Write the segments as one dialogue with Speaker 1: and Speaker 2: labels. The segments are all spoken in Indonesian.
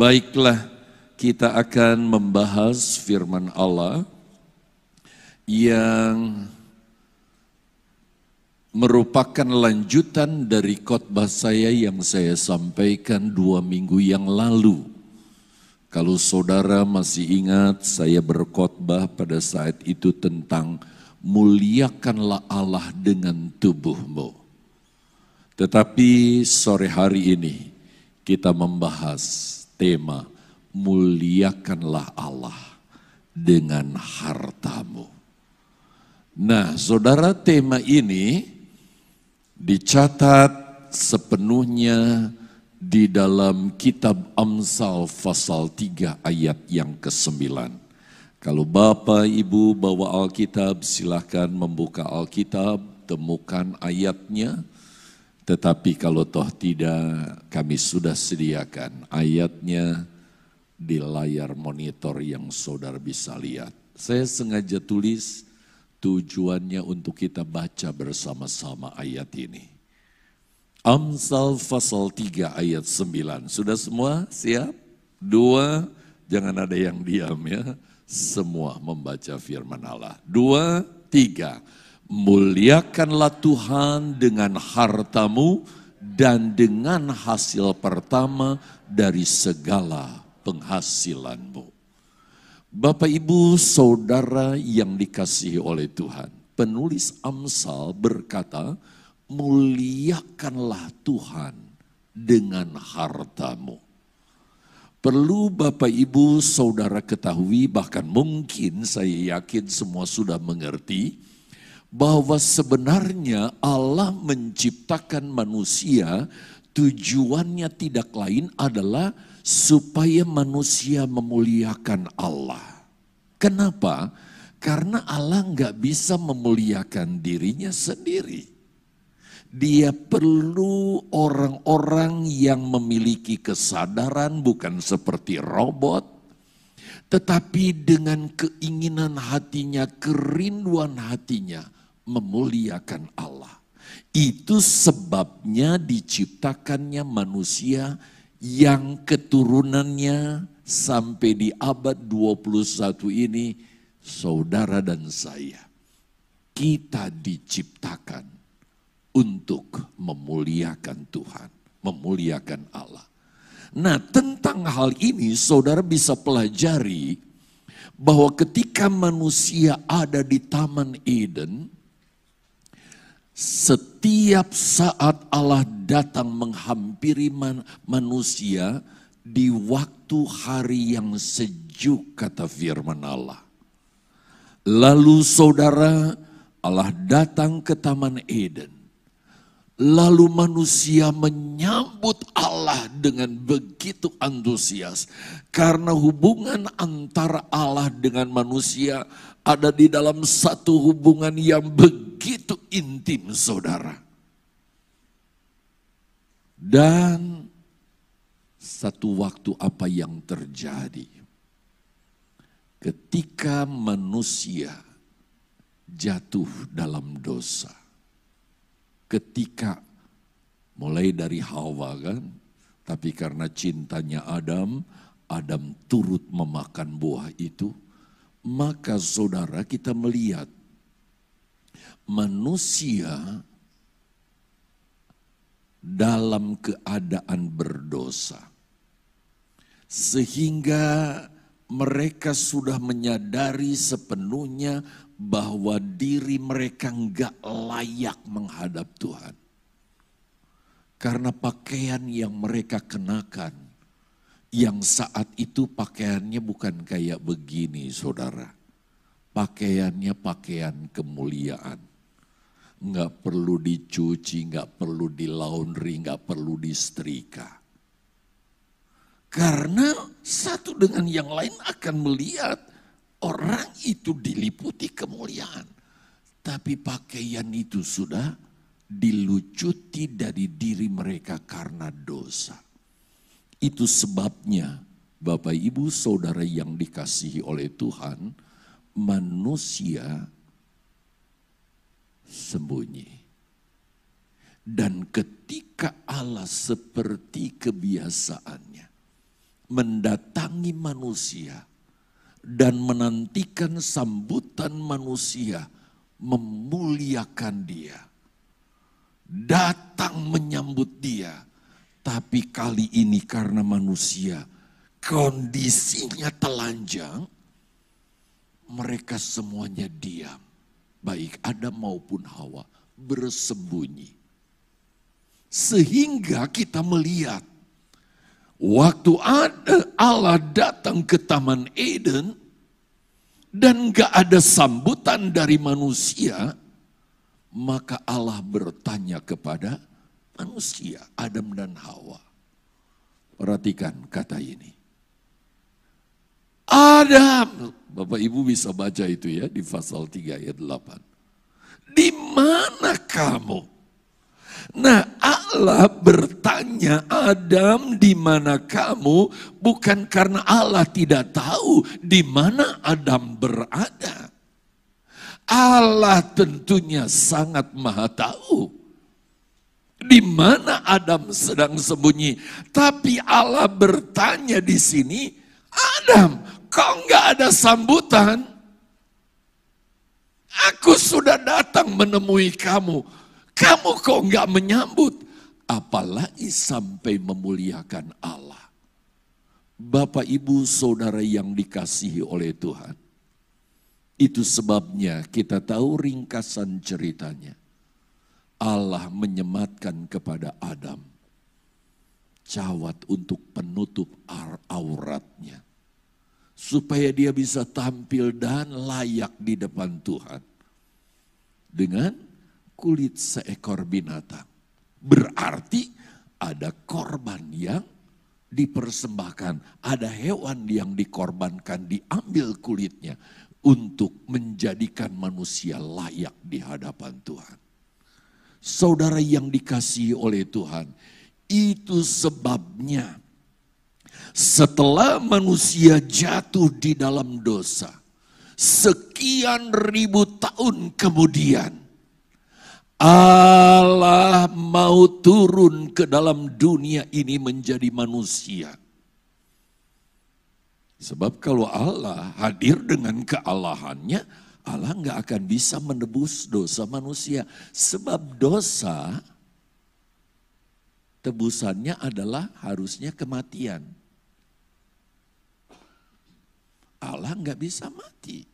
Speaker 1: Baiklah, kita akan membahas firman Allah yang merupakan lanjutan dari khotbah saya yang saya sampaikan dua minggu yang lalu. Kalau saudara masih ingat, saya berkhotbah pada saat itu tentang muliakanlah Allah dengan tubuhmu. Tetapi sore hari ini kita membahas tema muliakanlah Allah dengan hartamu. Nah, saudara, tema ini dicatat sepenuhnya di dalam kitab Amsal pasal 3 ayat yang ke-9. Kalau Bapak Ibu bawa Alkitab silahkan membuka Alkitab, temukan ayatnya. Tetapi kalau toh tidak kami sudah sediakan ayatnya di layar monitor yang saudara bisa lihat. Saya sengaja tulis Tujuannya untuk kita baca bersama-sama ayat ini. Amsal pasal 3 ayat 9. Sudah semua siap? Dua, jangan ada yang diam ya. Semua membaca firman Allah. Dua, tiga. Muliakanlah Tuhan dengan hartamu dan dengan hasil pertama dari segala penghasilanmu. Bapak, ibu, saudara yang dikasihi oleh Tuhan, penulis Amsal berkata, "Muliakanlah Tuhan dengan hartamu." Perlu Bapak, ibu, saudara ketahui, bahkan mungkin saya yakin semua sudah mengerti, bahwa sebenarnya Allah menciptakan manusia, tujuannya tidak lain adalah supaya manusia memuliakan Allah. Kenapa? Karena Allah nggak bisa memuliakan dirinya sendiri. Dia perlu orang-orang yang memiliki kesadaran bukan seperti robot, tetapi dengan keinginan hatinya, kerinduan hatinya memuliakan Allah. Itu sebabnya diciptakannya manusia yang keturunannya sampai di abad 21 ini saudara dan saya kita diciptakan untuk memuliakan Tuhan, memuliakan Allah. Nah, tentang hal ini saudara bisa pelajari bahwa ketika manusia ada di Taman Eden, setiap saat Allah datang menghampiri man, manusia di waktu hari yang sejuk kata firman Allah. Lalu saudara Allah datang ke Taman Eden. Lalu manusia menyambut Allah dengan begitu antusias. Karena hubungan antara Allah dengan manusia ada di dalam satu hubungan yang begitu intim saudara. Dan satu waktu apa yang terjadi? Ketika manusia jatuh dalam dosa. Ketika mulai dari Hawa kan, tapi karena cintanya Adam, Adam turut memakan buah itu maka saudara kita melihat manusia dalam keadaan berdosa. Sehingga mereka sudah menyadari sepenuhnya bahwa diri mereka enggak layak menghadap Tuhan. Karena pakaian yang mereka kenakan yang saat itu pakaiannya bukan kayak begini saudara. Pakaiannya pakaian kemuliaan. Nggak perlu dicuci, nggak perlu di laundry, nggak perlu disetrika. Karena satu dengan yang lain akan melihat orang itu diliputi kemuliaan. Tapi pakaian itu sudah dilucuti dari diri mereka karena dosa. Itu sebabnya Bapak Ibu Saudara yang dikasihi oleh Tuhan, manusia sembunyi. Dan ketika Allah seperti kebiasaannya mendatangi manusia dan menantikan sambutan manusia memuliakan dia. Datang menyambut dia. Tapi kali ini karena manusia kondisinya telanjang, mereka semuanya diam. Baik Adam maupun Hawa bersembunyi. Sehingga kita melihat Waktu ada Allah datang ke Taman Eden dan gak ada sambutan dari manusia, maka Allah bertanya kepada manusia, Adam dan Hawa. Perhatikan kata ini. Adam, Bapak Ibu bisa baca itu ya di pasal 3 ayat 8. Di mana kamu? Nah Allah bertanya Adam di mana kamu bukan karena Allah tidak tahu di mana Adam berada. Allah tentunya sangat maha tahu di mana Adam sedang sembunyi. Tapi Allah bertanya di sini, Adam, kok nggak ada sambutan? Aku sudah datang menemui kamu kamu kok nggak menyambut? Apalagi sampai memuliakan Allah. Bapak, ibu, saudara yang dikasihi oleh Tuhan. Itu sebabnya kita tahu ringkasan ceritanya. Allah menyematkan kepada Adam cawat untuk penutup auratnya. Supaya dia bisa tampil dan layak di depan Tuhan. Dengan kulit seekor binatang. Berarti ada korban yang dipersembahkan, ada hewan yang dikorbankan, diambil kulitnya untuk menjadikan manusia layak di hadapan Tuhan. Saudara yang dikasihi oleh Tuhan, itu sebabnya setelah manusia jatuh di dalam dosa, sekian ribu tahun kemudian Allah mau turun ke dalam dunia ini menjadi manusia. Sebab kalau Allah hadir dengan kealahannya, Allah nggak akan bisa menebus dosa manusia. Sebab dosa tebusannya adalah harusnya kematian. Allah nggak bisa mati.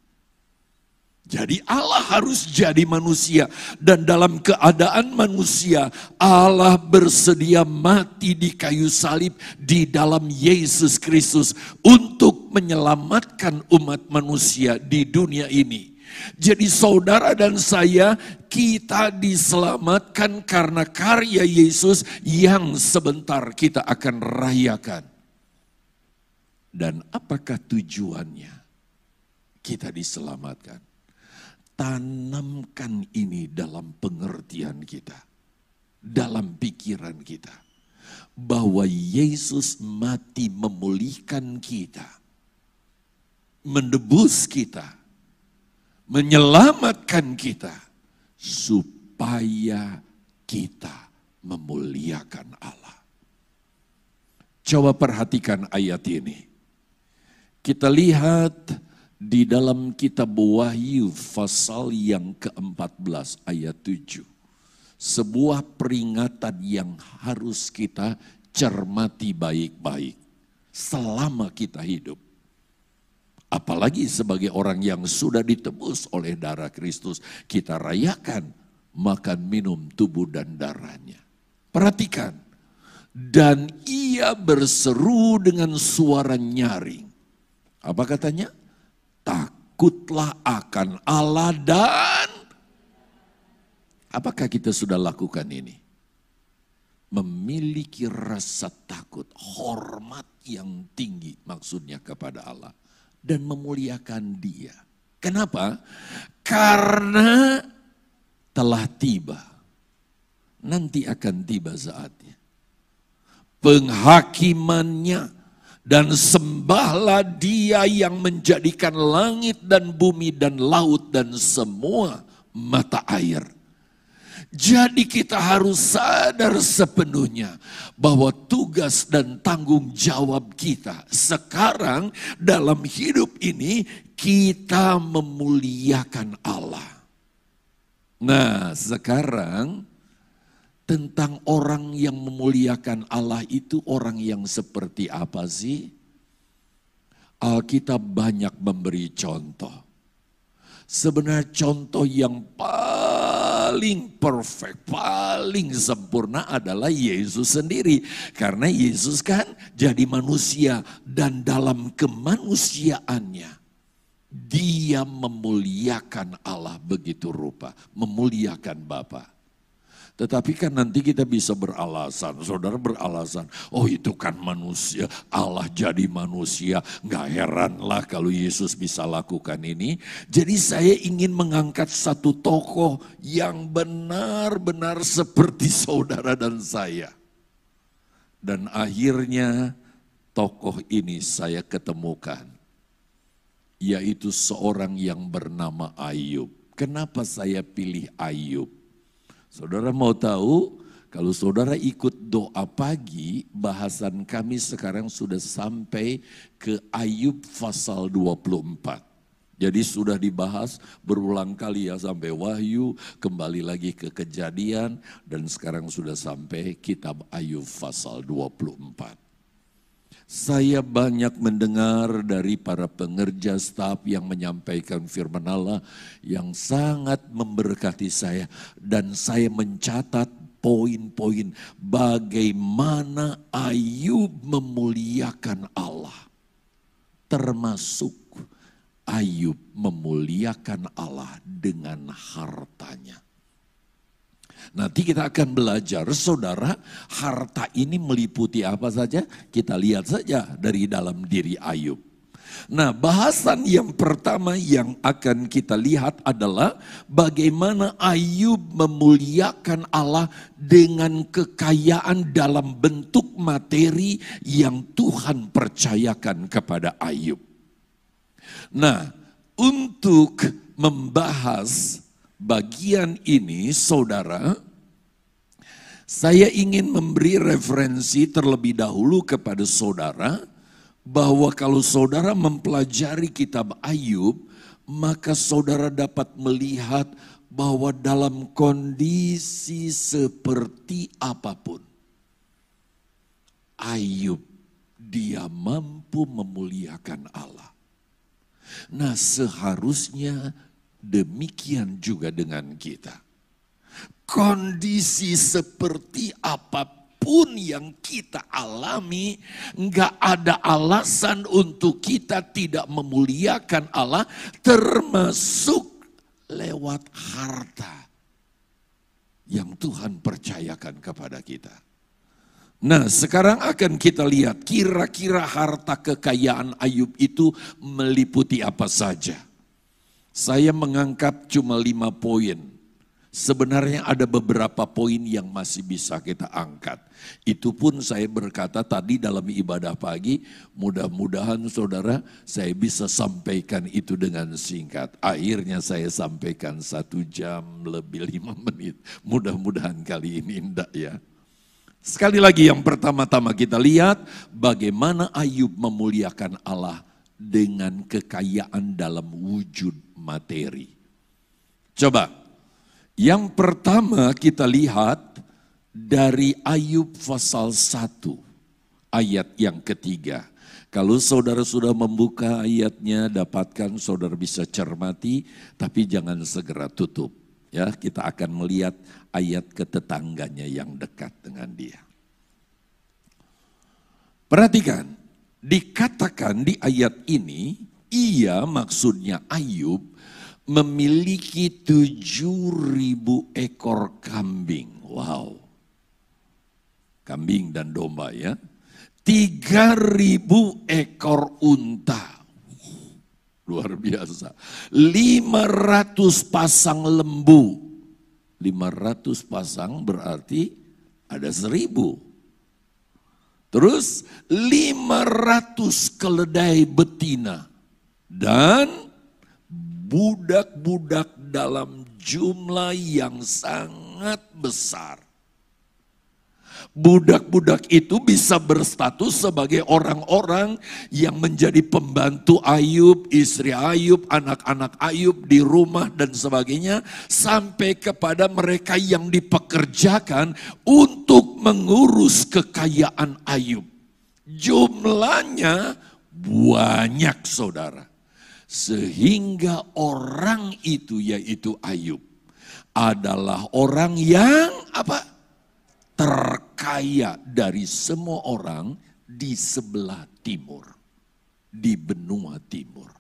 Speaker 1: Jadi Allah harus jadi manusia dan dalam keadaan manusia Allah bersedia mati di kayu salib di dalam Yesus Kristus untuk menyelamatkan umat manusia di dunia ini. Jadi saudara dan saya kita diselamatkan karena karya Yesus yang sebentar kita akan rayakan. Dan apakah tujuannya kita diselamatkan? Tanamkan ini dalam pengertian kita, dalam pikiran kita, bahwa Yesus mati memulihkan kita, mendebus kita, menyelamatkan kita, supaya kita memuliakan Allah. Coba perhatikan ayat ini. Kita lihat di dalam kitab Wahyu pasal yang ke-14 ayat 7. Sebuah peringatan yang harus kita cermati baik-baik selama kita hidup. Apalagi sebagai orang yang sudah ditebus oleh darah Kristus, kita rayakan makan minum tubuh dan darahnya. Perhatikan, dan ia berseru dengan suara nyaring. Apa katanya? takutlah akan Allah dan apakah kita sudah lakukan ini? Memiliki rasa takut, hormat yang tinggi maksudnya kepada Allah dan memuliakan dia. Kenapa? Karena telah tiba. Nanti akan tiba saatnya. Penghakimannya dan sembahlah dia yang menjadikan langit dan bumi dan laut dan semua mata air. Jadi kita harus sadar sepenuhnya bahwa tugas dan tanggung jawab kita sekarang dalam hidup ini kita memuliakan Allah. Nah sekarang tentang orang yang memuliakan Allah itu orang yang seperti apa sih? Alkitab banyak memberi contoh. Sebenarnya contoh yang paling perfect, paling sempurna adalah Yesus sendiri. Karena Yesus kan jadi manusia dan dalam kemanusiaannya dia memuliakan Allah begitu rupa, memuliakan Bapa. Tetapi kan nanti kita bisa beralasan, saudara beralasan, oh itu kan manusia, Allah jadi manusia, nggak heranlah kalau Yesus bisa lakukan ini. Jadi saya ingin mengangkat satu tokoh yang benar-benar seperti saudara dan saya. Dan akhirnya tokoh ini saya ketemukan, yaitu seorang yang bernama Ayub. Kenapa saya pilih Ayub? Saudara mau tahu, kalau saudara ikut doa pagi, bahasan kami sekarang sudah sampai ke Ayub pasal 24. Jadi sudah dibahas berulang kali ya sampai Wahyu, kembali lagi ke kejadian dan sekarang sudah sampai kitab Ayub pasal 24. Saya banyak mendengar dari para pengerja staf yang menyampaikan firman Allah yang sangat memberkati saya dan saya mencatat poin-poin bagaimana Ayub memuliakan Allah. Termasuk Ayub memuliakan Allah dengan hartanya. Nanti kita akan belajar, saudara, harta ini meliputi apa saja? Kita lihat saja dari dalam diri Ayub. Nah, bahasan yang pertama yang akan kita lihat adalah bagaimana Ayub memuliakan Allah dengan kekayaan dalam bentuk materi yang Tuhan percayakan kepada Ayub. Nah, untuk membahas bagian ini, saudara, saya ingin memberi referensi terlebih dahulu kepada saudara bahwa kalau saudara mempelajari kitab Ayub, maka saudara dapat melihat bahwa dalam kondisi seperti apa pun, Ayub dia mampu memuliakan Allah. Nah, seharusnya Demikian juga dengan kita. Kondisi seperti apa pun yang kita alami, nggak ada alasan untuk kita tidak memuliakan Allah, termasuk lewat harta yang Tuhan percayakan kepada kita. Nah, sekarang akan kita lihat kira-kira harta kekayaan Ayub itu meliputi apa saja. Saya mengangkat cuma lima poin. Sebenarnya ada beberapa poin yang masih bisa kita angkat. Itu pun saya berkata tadi dalam ibadah pagi, mudah-mudahan saudara saya bisa sampaikan itu dengan singkat. Akhirnya saya sampaikan satu jam lebih lima menit. Mudah-mudahan kali ini indah ya. Sekali lagi yang pertama-tama kita lihat bagaimana Ayub memuliakan Allah dengan kekayaan dalam wujud materi. Coba, yang pertama kita lihat dari Ayub pasal 1 ayat yang ketiga. Kalau saudara sudah membuka ayatnya, dapatkan saudara bisa cermati, tapi jangan segera tutup. Ya, kita akan melihat ayat ketetangganya yang dekat dengan dia. Perhatikan, dikatakan di ayat ini, ia maksudnya Ayub memiliki tujuh ribu ekor kambing. Wow. Kambing dan domba ya. Tiga ribu ekor unta. Luar biasa. Lima ratus pasang lembu. Lima ratus pasang berarti ada seribu. Terus lima ratus keledai betina. Dan budak-budak dalam jumlah yang sangat besar. Budak-budak itu bisa berstatus sebagai orang-orang yang menjadi pembantu Ayub, istri Ayub, anak-anak Ayub di rumah dan sebagainya. Sampai kepada mereka yang dipekerjakan untuk mengurus kekayaan Ayub. Jumlahnya banyak saudara. Sehingga orang itu yaitu Ayub adalah orang yang apa? terkaya dari semua orang di sebelah timur, di benua timur.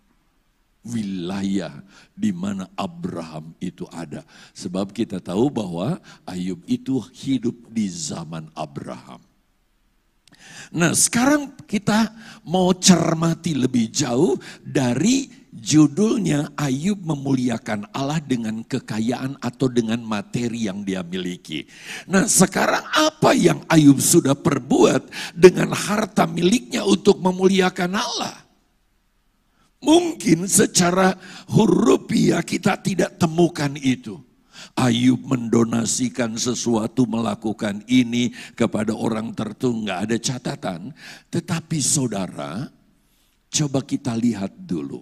Speaker 1: Wilayah di mana Abraham itu ada. Sebab kita tahu bahwa Ayub itu hidup di zaman Abraham. Nah sekarang kita mau cermati lebih jauh dari Judulnya Ayub memuliakan Allah dengan kekayaan atau dengan materi yang dia miliki. Nah sekarang apa yang Ayub sudah perbuat dengan harta miliknya untuk memuliakan Allah? Mungkin secara hurufiah kita tidak temukan itu. Ayub mendonasikan sesuatu melakukan ini kepada orang tertentu nggak ada catatan. Tetapi saudara, coba kita lihat dulu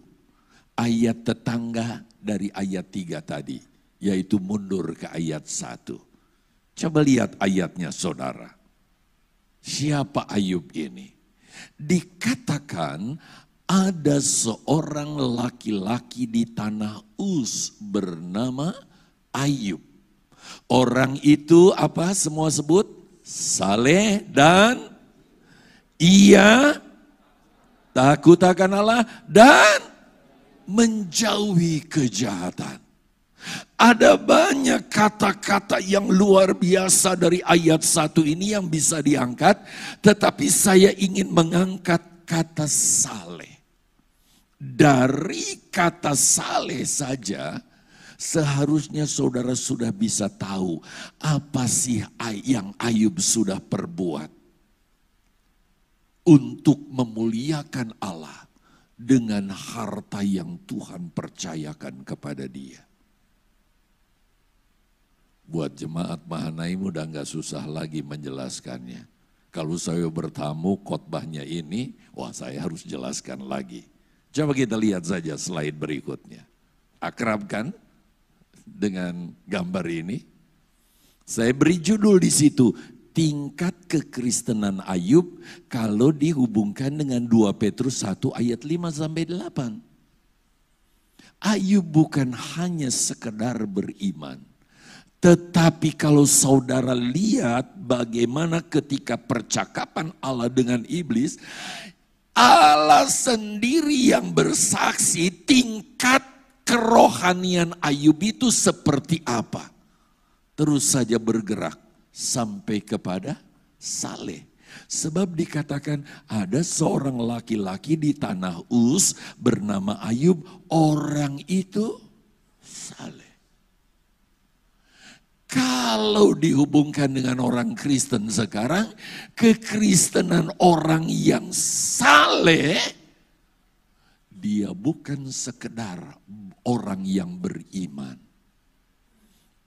Speaker 1: ayat tetangga dari ayat 3 tadi, yaitu mundur ke ayat 1. Coba lihat ayatnya saudara. Siapa Ayub ini? Dikatakan ada seorang laki-laki di tanah Uz bernama Ayub. Orang itu apa semua sebut? Saleh dan ia takut akan Allah dan menjauhi kejahatan. Ada banyak kata-kata yang luar biasa dari ayat satu ini yang bisa diangkat, tetapi saya ingin mengangkat kata saleh. Dari kata saleh saja, seharusnya saudara sudah bisa tahu apa sih yang Ayub sudah perbuat untuk memuliakan Allah dengan harta yang Tuhan percayakan kepada dia. Buat jemaat Mahanaim udah nggak susah lagi menjelaskannya. Kalau saya bertamu khotbahnya ini, wah saya harus jelaskan lagi. Coba kita lihat saja slide berikutnya. Akrab kan dengan gambar ini? Saya beri judul di situ, tingkat kekristenan Ayub kalau dihubungkan dengan 2 Petrus 1 ayat 5 sampai 8. Ayub bukan hanya sekedar beriman. Tetapi kalau saudara lihat bagaimana ketika percakapan Allah dengan iblis, Allah sendiri yang bersaksi tingkat kerohanian Ayub itu seperti apa. Terus saja bergerak sampai kepada Saleh. Sebab dikatakan ada seorang laki-laki di tanah Uz bernama Ayub, orang itu Saleh. Kalau dihubungkan dengan orang Kristen sekarang, kekristenan orang yang saleh, dia bukan sekedar orang yang beriman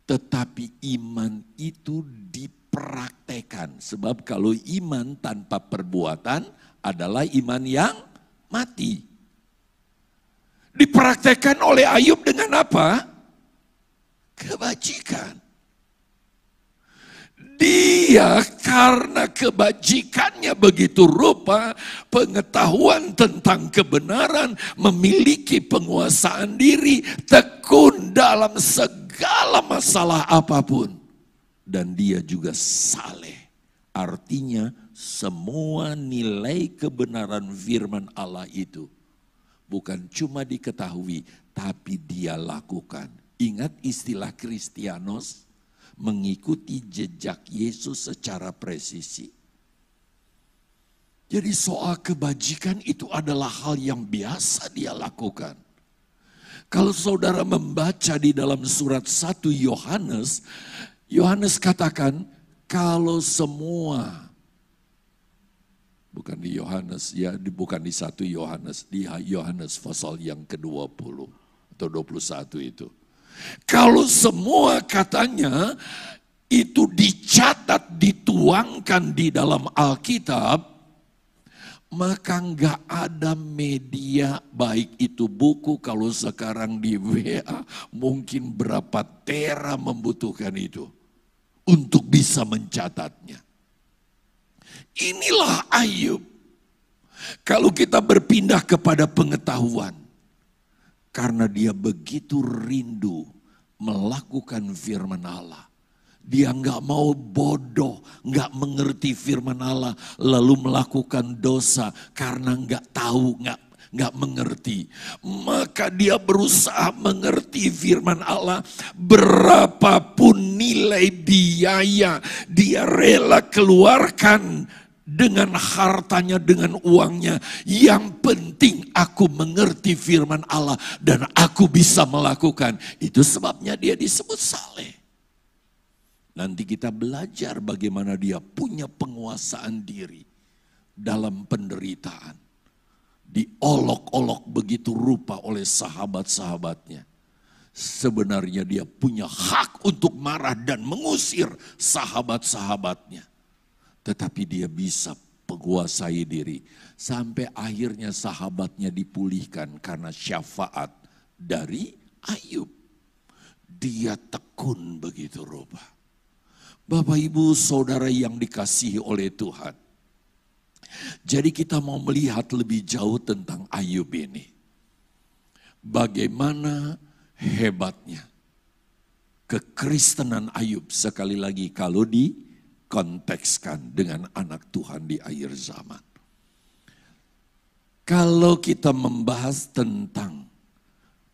Speaker 1: tetapi iman itu dipraktekan. Sebab kalau iman tanpa perbuatan adalah iman yang mati. Dipraktekan oleh Ayub dengan apa? Kebajikan. Dia karena kebajikannya begitu rupa, pengetahuan tentang kebenaran, memiliki penguasaan diri, tekun dalam segala masalah apa pun. Dan dia juga saleh. Artinya semua nilai kebenaran firman Allah itu bukan cuma diketahui, tapi dia lakukan. Ingat istilah Kristianos, mengikuti jejak Yesus secara presisi. Jadi soal kebajikan itu adalah hal yang biasa dia lakukan. Kalau saudara membaca di dalam surat 1 Yohanes, Yohanes katakan kalau semua bukan di Yohanes ya, bukan di 1 Yohanes, di Yohanes pasal yang ke-20 atau 21 itu. Kalau semua katanya itu dicatat, dituangkan di dalam Alkitab, maka nggak ada media baik itu buku kalau sekarang di WA mungkin berapa tera membutuhkan itu untuk bisa mencatatnya. Inilah Ayub. Kalau kita berpindah kepada pengetahuan, karena dia begitu rindu melakukan firman Allah. Dia nggak mau bodoh, nggak mengerti firman Allah, lalu melakukan dosa karena nggak tahu, nggak nggak mengerti. Maka dia berusaha mengerti firman Allah. Berapapun nilai biaya dia rela keluarkan dengan hartanya, dengan uangnya. Yang penting aku mengerti firman Allah dan aku bisa melakukan. Itu sebabnya dia disebut saleh. Nanti kita belajar bagaimana dia punya penguasaan diri dalam penderitaan. Diolok-olok begitu rupa oleh sahabat-sahabatnya. Sebenarnya dia punya hak untuk marah dan mengusir sahabat-sahabatnya tetapi dia bisa menguasai diri. Sampai akhirnya sahabatnya dipulihkan karena syafaat dari Ayub. Dia tekun begitu rupa. Bapak ibu saudara yang dikasihi oleh Tuhan. Jadi kita mau melihat lebih jauh tentang Ayub ini. Bagaimana hebatnya kekristenan Ayub sekali lagi kalau di kontekskan dengan anak Tuhan di akhir zaman. Kalau kita membahas tentang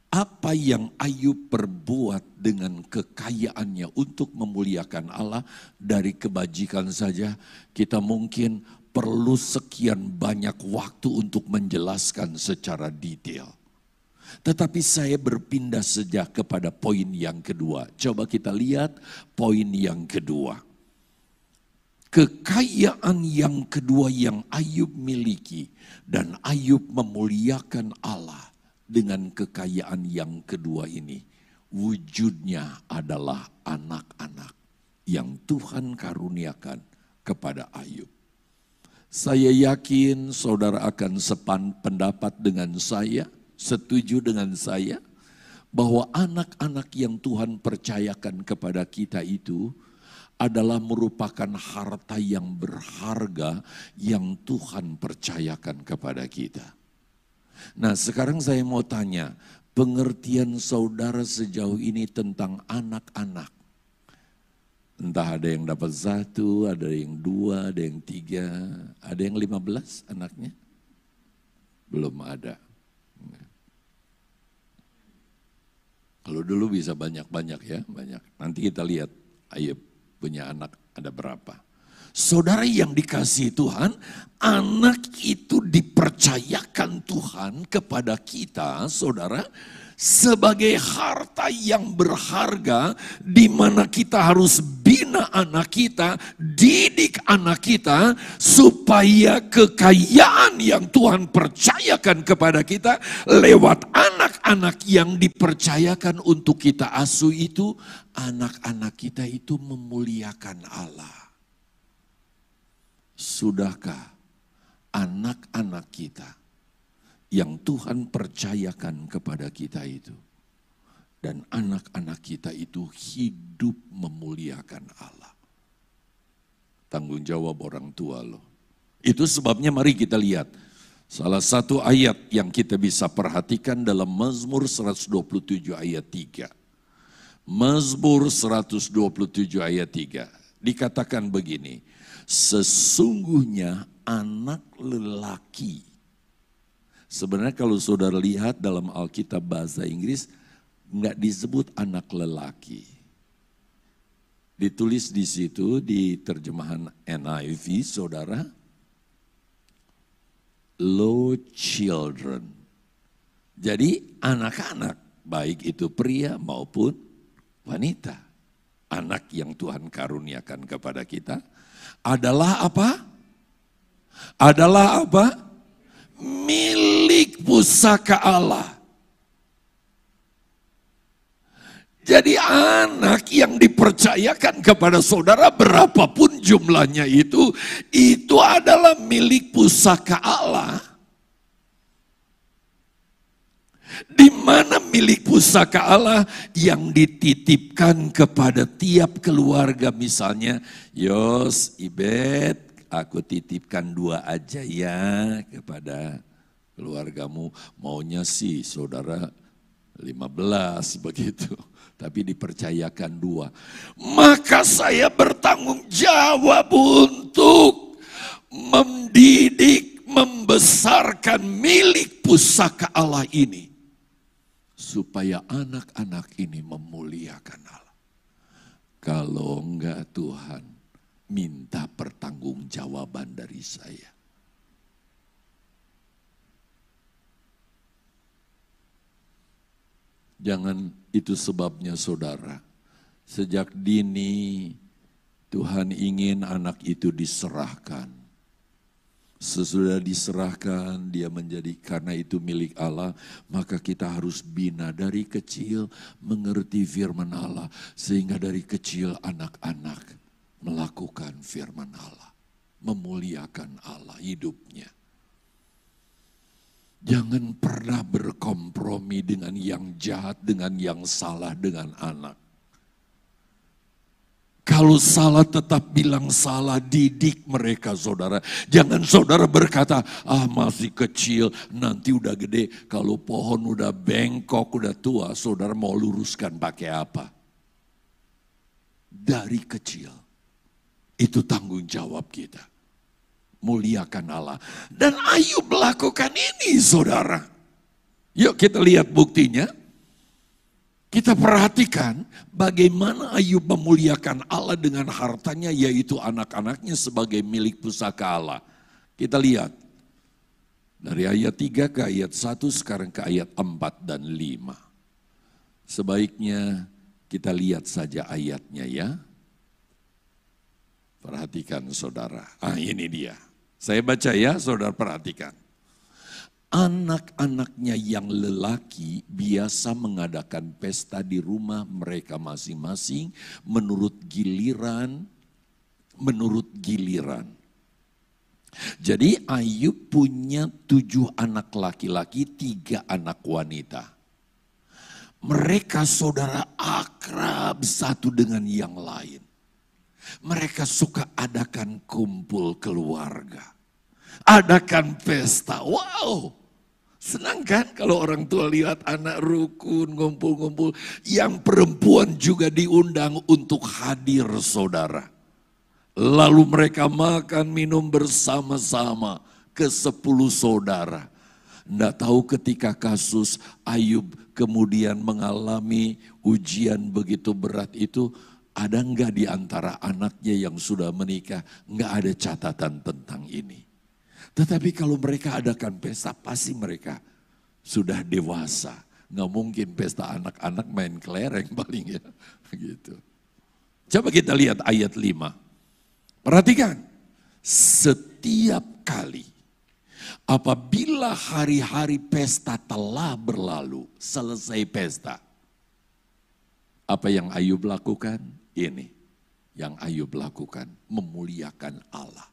Speaker 1: apa yang Ayub perbuat dengan kekayaannya untuk memuliakan Allah dari kebajikan saja, kita mungkin perlu sekian banyak waktu untuk menjelaskan secara detail. Tetapi saya berpindah sejak kepada poin yang kedua. Coba kita lihat poin yang kedua kekayaan yang kedua yang Ayub miliki dan Ayub memuliakan Allah dengan kekayaan yang kedua ini wujudnya adalah anak-anak yang Tuhan karuniakan kepada Ayub. Saya yakin saudara akan sepan pendapat dengan saya, setuju dengan saya bahwa anak-anak yang Tuhan percayakan kepada kita itu adalah merupakan harta yang berharga yang Tuhan percayakan kepada kita. Nah sekarang saya mau tanya, pengertian saudara sejauh ini tentang anak-anak. Entah ada yang dapat satu, ada yang dua, ada yang tiga, ada yang lima belas anaknya? Belum ada. Kalau dulu bisa banyak-banyak ya, banyak. Nanti kita lihat Ayub punya anak ada berapa. Saudara yang dikasih Tuhan, anak itu dipercayakan Tuhan kepada kita, saudara, sebagai harta yang berharga di mana kita harus bina anak kita, didik anak kita supaya kekayaan yang Tuhan percayakan kepada kita lewat anak-anak yang dipercayakan untuk kita asuh itu, anak-anak kita itu memuliakan Allah. Sudahkah anak-anak kita yang Tuhan percayakan kepada kita itu. Dan anak-anak kita itu hidup memuliakan Allah. Tanggung jawab orang tua loh. Itu sebabnya mari kita lihat. Salah satu ayat yang kita bisa perhatikan dalam Mazmur 127 ayat 3. Mazmur 127 ayat 3. Dikatakan begini, sesungguhnya anak lelaki Sebenarnya kalau saudara lihat dalam Alkitab bahasa Inggris, nggak disebut anak lelaki. Ditulis di situ di terjemahan NIV, saudara, low children. Jadi anak-anak, baik itu pria maupun wanita. Anak yang Tuhan karuniakan kepada kita adalah apa? Adalah apa? milik pusaka Allah. Jadi anak yang dipercayakan kepada saudara berapapun jumlahnya itu, itu adalah milik pusaka Allah. Di mana milik pusaka Allah yang dititipkan kepada tiap keluarga misalnya, Yos, Ibet, aku titipkan dua aja ya kepada keluargamu. Maunya sih saudara 15 begitu tapi dipercayakan dua. Maka saya bertanggung jawab untuk mendidik, membesarkan milik pusaka Allah ini. Supaya anak-anak ini memuliakan Allah. Kalau enggak Tuhan, minta pertanggungjawaban dari saya. Jangan itu sebabnya saudara. Sejak dini Tuhan ingin anak itu diserahkan. Sesudah diserahkan dia menjadi karena itu milik Allah, maka kita harus bina dari kecil mengerti firman Allah sehingga dari kecil anak-anak melakukan firman Allah, memuliakan Allah hidupnya. Jangan pernah berkompromi dengan yang jahat, dengan yang salah, dengan anak. Kalau salah tetap bilang salah, didik mereka saudara. Jangan saudara berkata, ah masih kecil, nanti udah gede. Kalau pohon udah bengkok, udah tua, saudara mau luruskan pakai apa? Dari kecil. Itu tanggung jawab kita muliakan Allah. Dan Ayub melakukan ini saudara. Yuk kita lihat buktinya. Kita perhatikan bagaimana Ayub memuliakan Allah dengan hartanya yaitu anak-anaknya sebagai milik pusaka Allah. Kita lihat dari ayat 3 ke ayat 1 sekarang ke ayat 4 dan 5. Sebaiknya kita lihat saja ayatnya ya. Perhatikan saudara. Ah ini dia. Saya baca ya, saudara perhatikan. Anak-anaknya yang lelaki biasa mengadakan pesta di rumah mereka masing-masing menurut giliran, menurut giliran. Jadi Ayub punya tujuh anak laki-laki, tiga anak wanita. Mereka saudara akrab satu dengan yang lain. Mereka suka adakan kumpul keluarga adakan pesta. Wow, senang kan kalau orang tua lihat anak rukun ngumpul-ngumpul. Yang perempuan juga diundang untuk hadir saudara. Lalu mereka makan minum bersama-sama ke sepuluh saudara. Tidak tahu ketika kasus Ayub kemudian mengalami ujian begitu berat itu, ada enggak di antara anaknya yang sudah menikah, enggak ada catatan tentang ini. Tetapi kalau mereka adakan pesta, pasti mereka sudah dewasa. Nggak mungkin pesta anak-anak main kelereng paling ya. Gitu. Coba kita lihat ayat 5. Perhatikan. Setiap kali apabila hari-hari pesta telah berlalu, selesai pesta. Apa yang Ayub lakukan? Ini yang Ayub lakukan, memuliakan Allah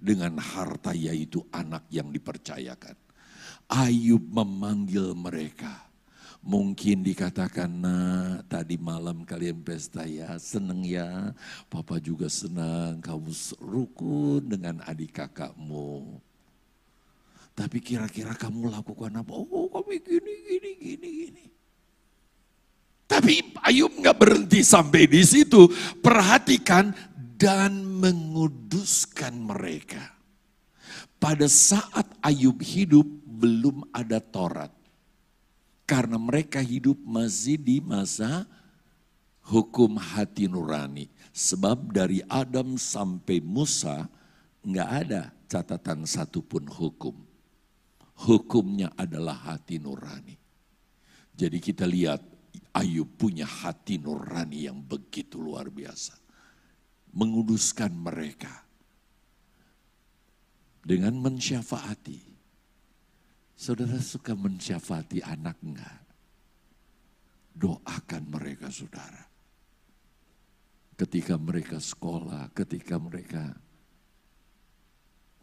Speaker 1: dengan harta yaitu anak yang dipercayakan. Ayub memanggil mereka. Mungkin dikatakan, nah tadi malam kalian pesta ya, seneng ya. Papa juga senang, kamu rukun dengan adik kakakmu. Tapi kira-kira kamu lakukan apa? Oh kami gini, gini, gini, gini. Tapi Ayub nggak berhenti sampai di situ. Perhatikan dan menguduskan mereka. Pada saat Ayub hidup belum ada Taurat. Karena mereka hidup masih di masa hukum hati nurani. Sebab dari Adam sampai Musa nggak ada catatan satupun hukum. Hukumnya adalah hati nurani. Jadi kita lihat Ayub punya hati nurani yang begitu luar biasa menguduskan mereka dengan mensyafaati. Saudara suka mensyafaati anak enggak? Doakan mereka saudara. Ketika mereka sekolah, ketika mereka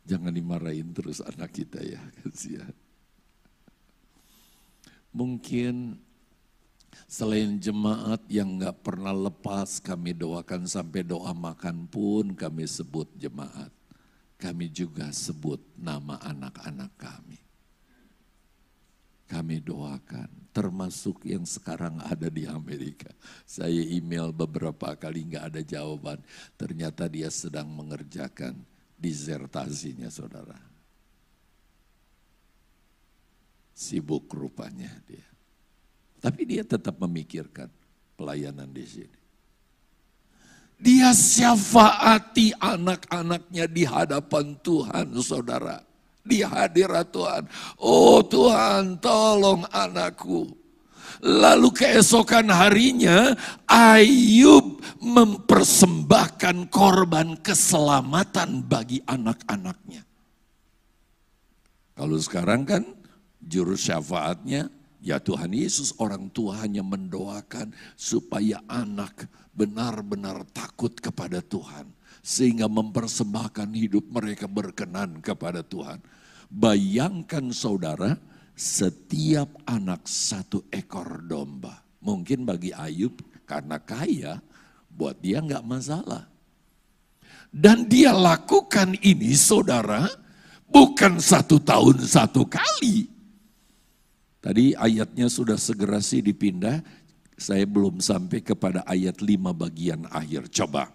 Speaker 1: Jangan dimarahin terus anak kita ya. Mungkin selain jemaat yang nggak pernah lepas kami doakan sampai doa makan pun kami sebut jemaat. Kami juga sebut nama anak-anak kami. Kami doakan, termasuk yang sekarang ada di Amerika. Saya email beberapa kali nggak ada jawaban. Ternyata dia sedang mengerjakan disertasinya saudara. Sibuk rupanya dia. Tapi dia tetap memikirkan pelayanan di sini. Dia syafaati anak-anaknya di hadapan Tuhan saudara. Di hadirat Tuhan. Oh Tuhan tolong anakku. Lalu keesokan harinya Ayub mempersembahkan korban keselamatan bagi anak-anaknya. Kalau sekarang kan juru syafaatnya ya Tuhan Yesus orang tua hanya mendoakan supaya anak benar-benar takut kepada Tuhan. Sehingga mempersembahkan hidup mereka berkenan kepada Tuhan. Bayangkan saudara, setiap anak satu ekor domba. Mungkin bagi Ayub karena kaya, buat dia nggak masalah. Dan dia lakukan ini saudara, bukan satu tahun satu kali. Tadi ayatnya sudah segera sih dipindah, saya belum sampai kepada ayat lima bagian akhir. Coba.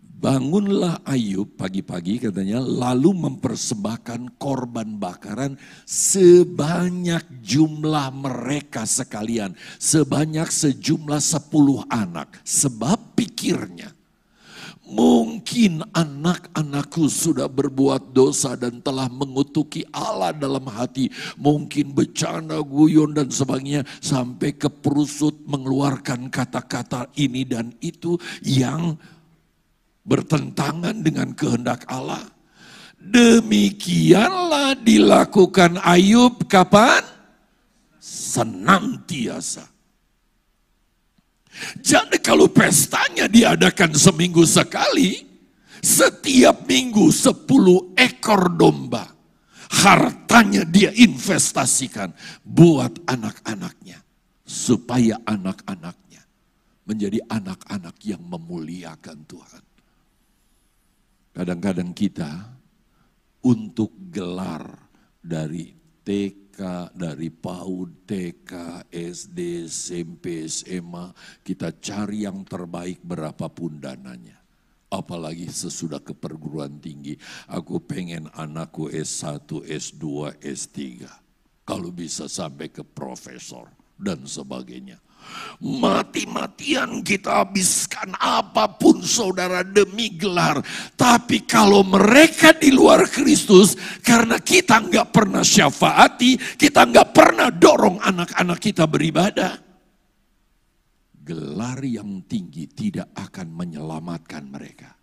Speaker 1: Bangunlah Ayub pagi-pagi katanya lalu mempersembahkan korban bakaran sebanyak jumlah mereka sekalian. Sebanyak sejumlah sepuluh anak. Sebab pikirnya mungkin anak-anakku sudah berbuat dosa dan telah mengutuki Allah dalam hati. Mungkin bercanda, guyon dan sebagainya sampai ke perusut mengeluarkan kata-kata ini dan itu yang bertentangan dengan kehendak Allah. Demikianlah dilakukan Ayub kapan? Senantiasa. Jadi kalau pestanya diadakan seminggu sekali, setiap minggu sepuluh ekor domba. Hartanya dia investasikan buat anak-anaknya. Supaya anak-anaknya menjadi anak-anak yang memuliakan Tuhan. Kadang-kadang kita untuk gelar dari TK, dari PAUD, TK, SD, SMP, SMA, kita cari yang terbaik berapapun dananya. Apalagi sesudah ke perguruan tinggi, aku pengen anakku S1, S2, S3. Kalau bisa sampai ke profesor dan sebagainya. Mati-matian kita habiskan apa pun saudara demi gelar. Tapi kalau mereka di luar Kristus, karena kita nggak pernah syafaati, kita nggak pernah dorong anak-anak kita beribadah. Gelar yang tinggi tidak akan menyelamatkan mereka.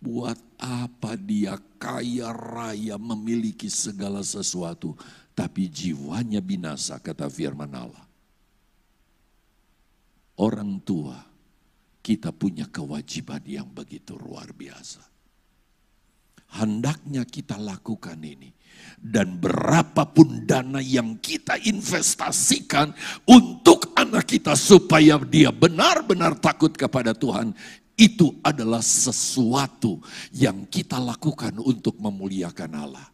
Speaker 1: Buat apa dia kaya raya memiliki segala sesuatu, tapi jiwanya binasa, kata firman Allah orang tua, kita punya kewajiban yang begitu luar biasa. Hendaknya kita lakukan ini. Dan berapapun dana yang kita investasikan untuk anak kita supaya dia benar-benar takut kepada Tuhan. Itu adalah sesuatu yang kita lakukan untuk memuliakan Allah.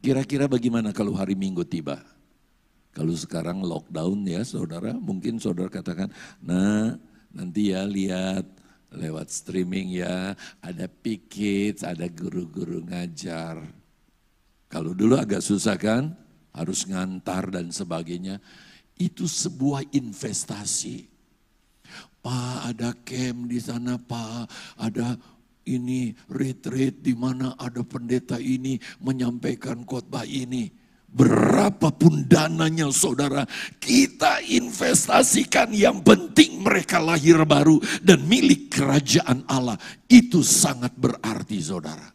Speaker 1: Kira-kira bagaimana kalau hari Minggu tiba? Kalau sekarang lockdown ya saudara, mungkin saudara katakan, nah nanti ya lihat lewat streaming ya, ada pikit, ada guru-guru ngajar. Kalau dulu agak susah kan, harus ngantar dan sebagainya. Itu sebuah investasi. Pak ada camp di sana Pak, ada ini retreat di mana ada pendeta ini menyampaikan khotbah ini Berapapun dananya saudara, kita investasikan yang penting mereka lahir baru dan milik kerajaan Allah. Itu sangat berarti saudara.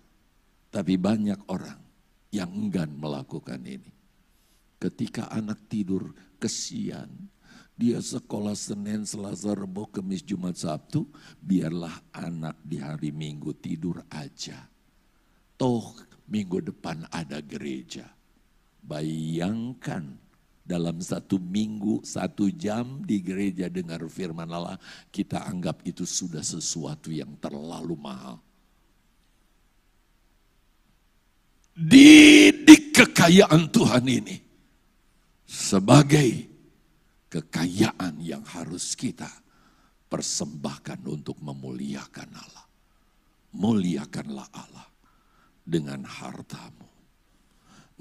Speaker 1: Tapi banyak orang yang enggan melakukan ini. Ketika anak tidur, kesian. Dia sekolah Senin, Selasa, Rebo, Kemis, Jumat, Sabtu. Biarlah anak di hari Minggu tidur aja. Toh minggu depan ada gereja. Bayangkan dalam satu minggu, satu jam di gereja dengar firman Allah. Kita anggap itu sudah sesuatu yang terlalu mahal. Didik kekayaan Tuhan ini sebagai kekayaan yang harus kita persembahkan untuk memuliakan Allah. Muliakanlah Allah dengan hartamu.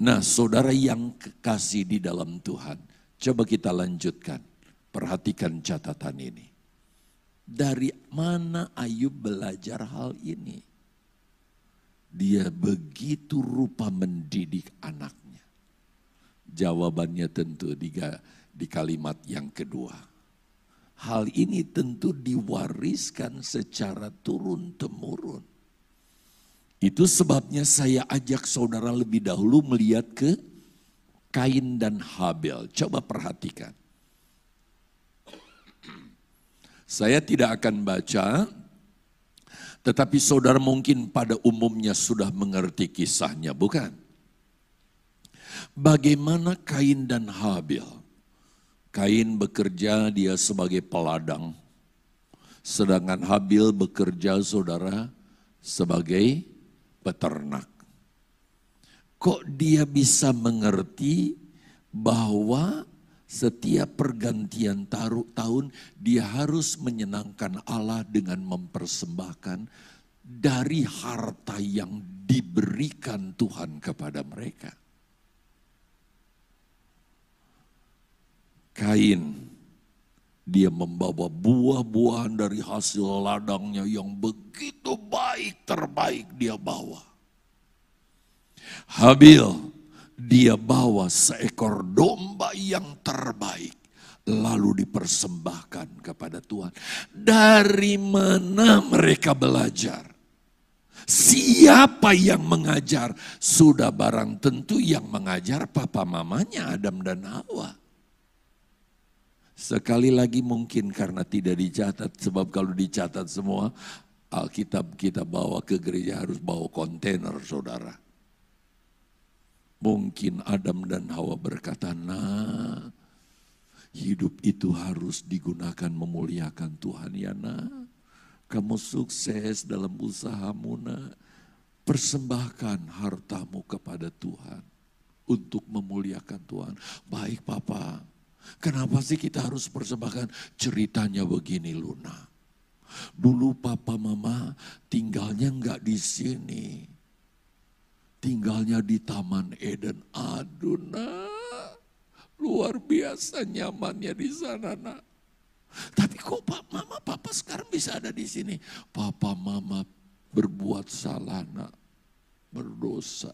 Speaker 1: Nah, saudara yang kekasih di dalam Tuhan, coba kita lanjutkan. Perhatikan catatan ini. Dari mana Ayub belajar hal ini? Dia begitu rupa mendidik anak Jawabannya tentu di, di kalimat yang kedua. Hal ini tentu diwariskan secara turun-temurun. Itu sebabnya saya ajak saudara lebih dahulu melihat ke Kain dan Habel. Coba perhatikan. Saya tidak akan baca, tetapi saudara mungkin pada umumnya sudah mengerti kisahnya, bukan? Bagaimana Kain dan Habil? Kain bekerja dia sebagai peladang. Sedangkan Habil bekerja saudara sebagai peternak. Kok dia bisa mengerti bahwa setiap pergantian taruh tahun dia harus menyenangkan Allah dengan mempersembahkan dari harta yang diberikan Tuhan kepada mereka. Kain, dia membawa buah-buahan dari hasil ladangnya yang begitu baik, terbaik dia bawa. Habil, dia bawa seekor domba yang terbaik lalu dipersembahkan kepada Tuhan. Dari mana mereka belajar? Siapa yang mengajar? Sudah barang tentu yang mengajar papa mamanya Adam dan Hawa. Sekali lagi mungkin karena tidak dicatat, sebab kalau dicatat semua, Alkitab kita bawa ke gereja harus bawa kontainer saudara. Mungkin Adam dan Hawa berkata, nah hidup itu harus digunakan memuliakan Tuhan ya nah. Kamu sukses dalam usahamu nah. Persembahkan hartamu kepada Tuhan untuk memuliakan Tuhan. Baik Papa, Kenapa sih kita harus persembahkan? Ceritanya begini Luna. Dulu papa mama tinggalnya nggak di sini. Tinggalnya di Taman Eden. Aduh nak, luar biasa nyamannya di sana nak. Tapi kok papa mama papa sekarang bisa ada di sini? Papa mama berbuat salah nak, berdosa.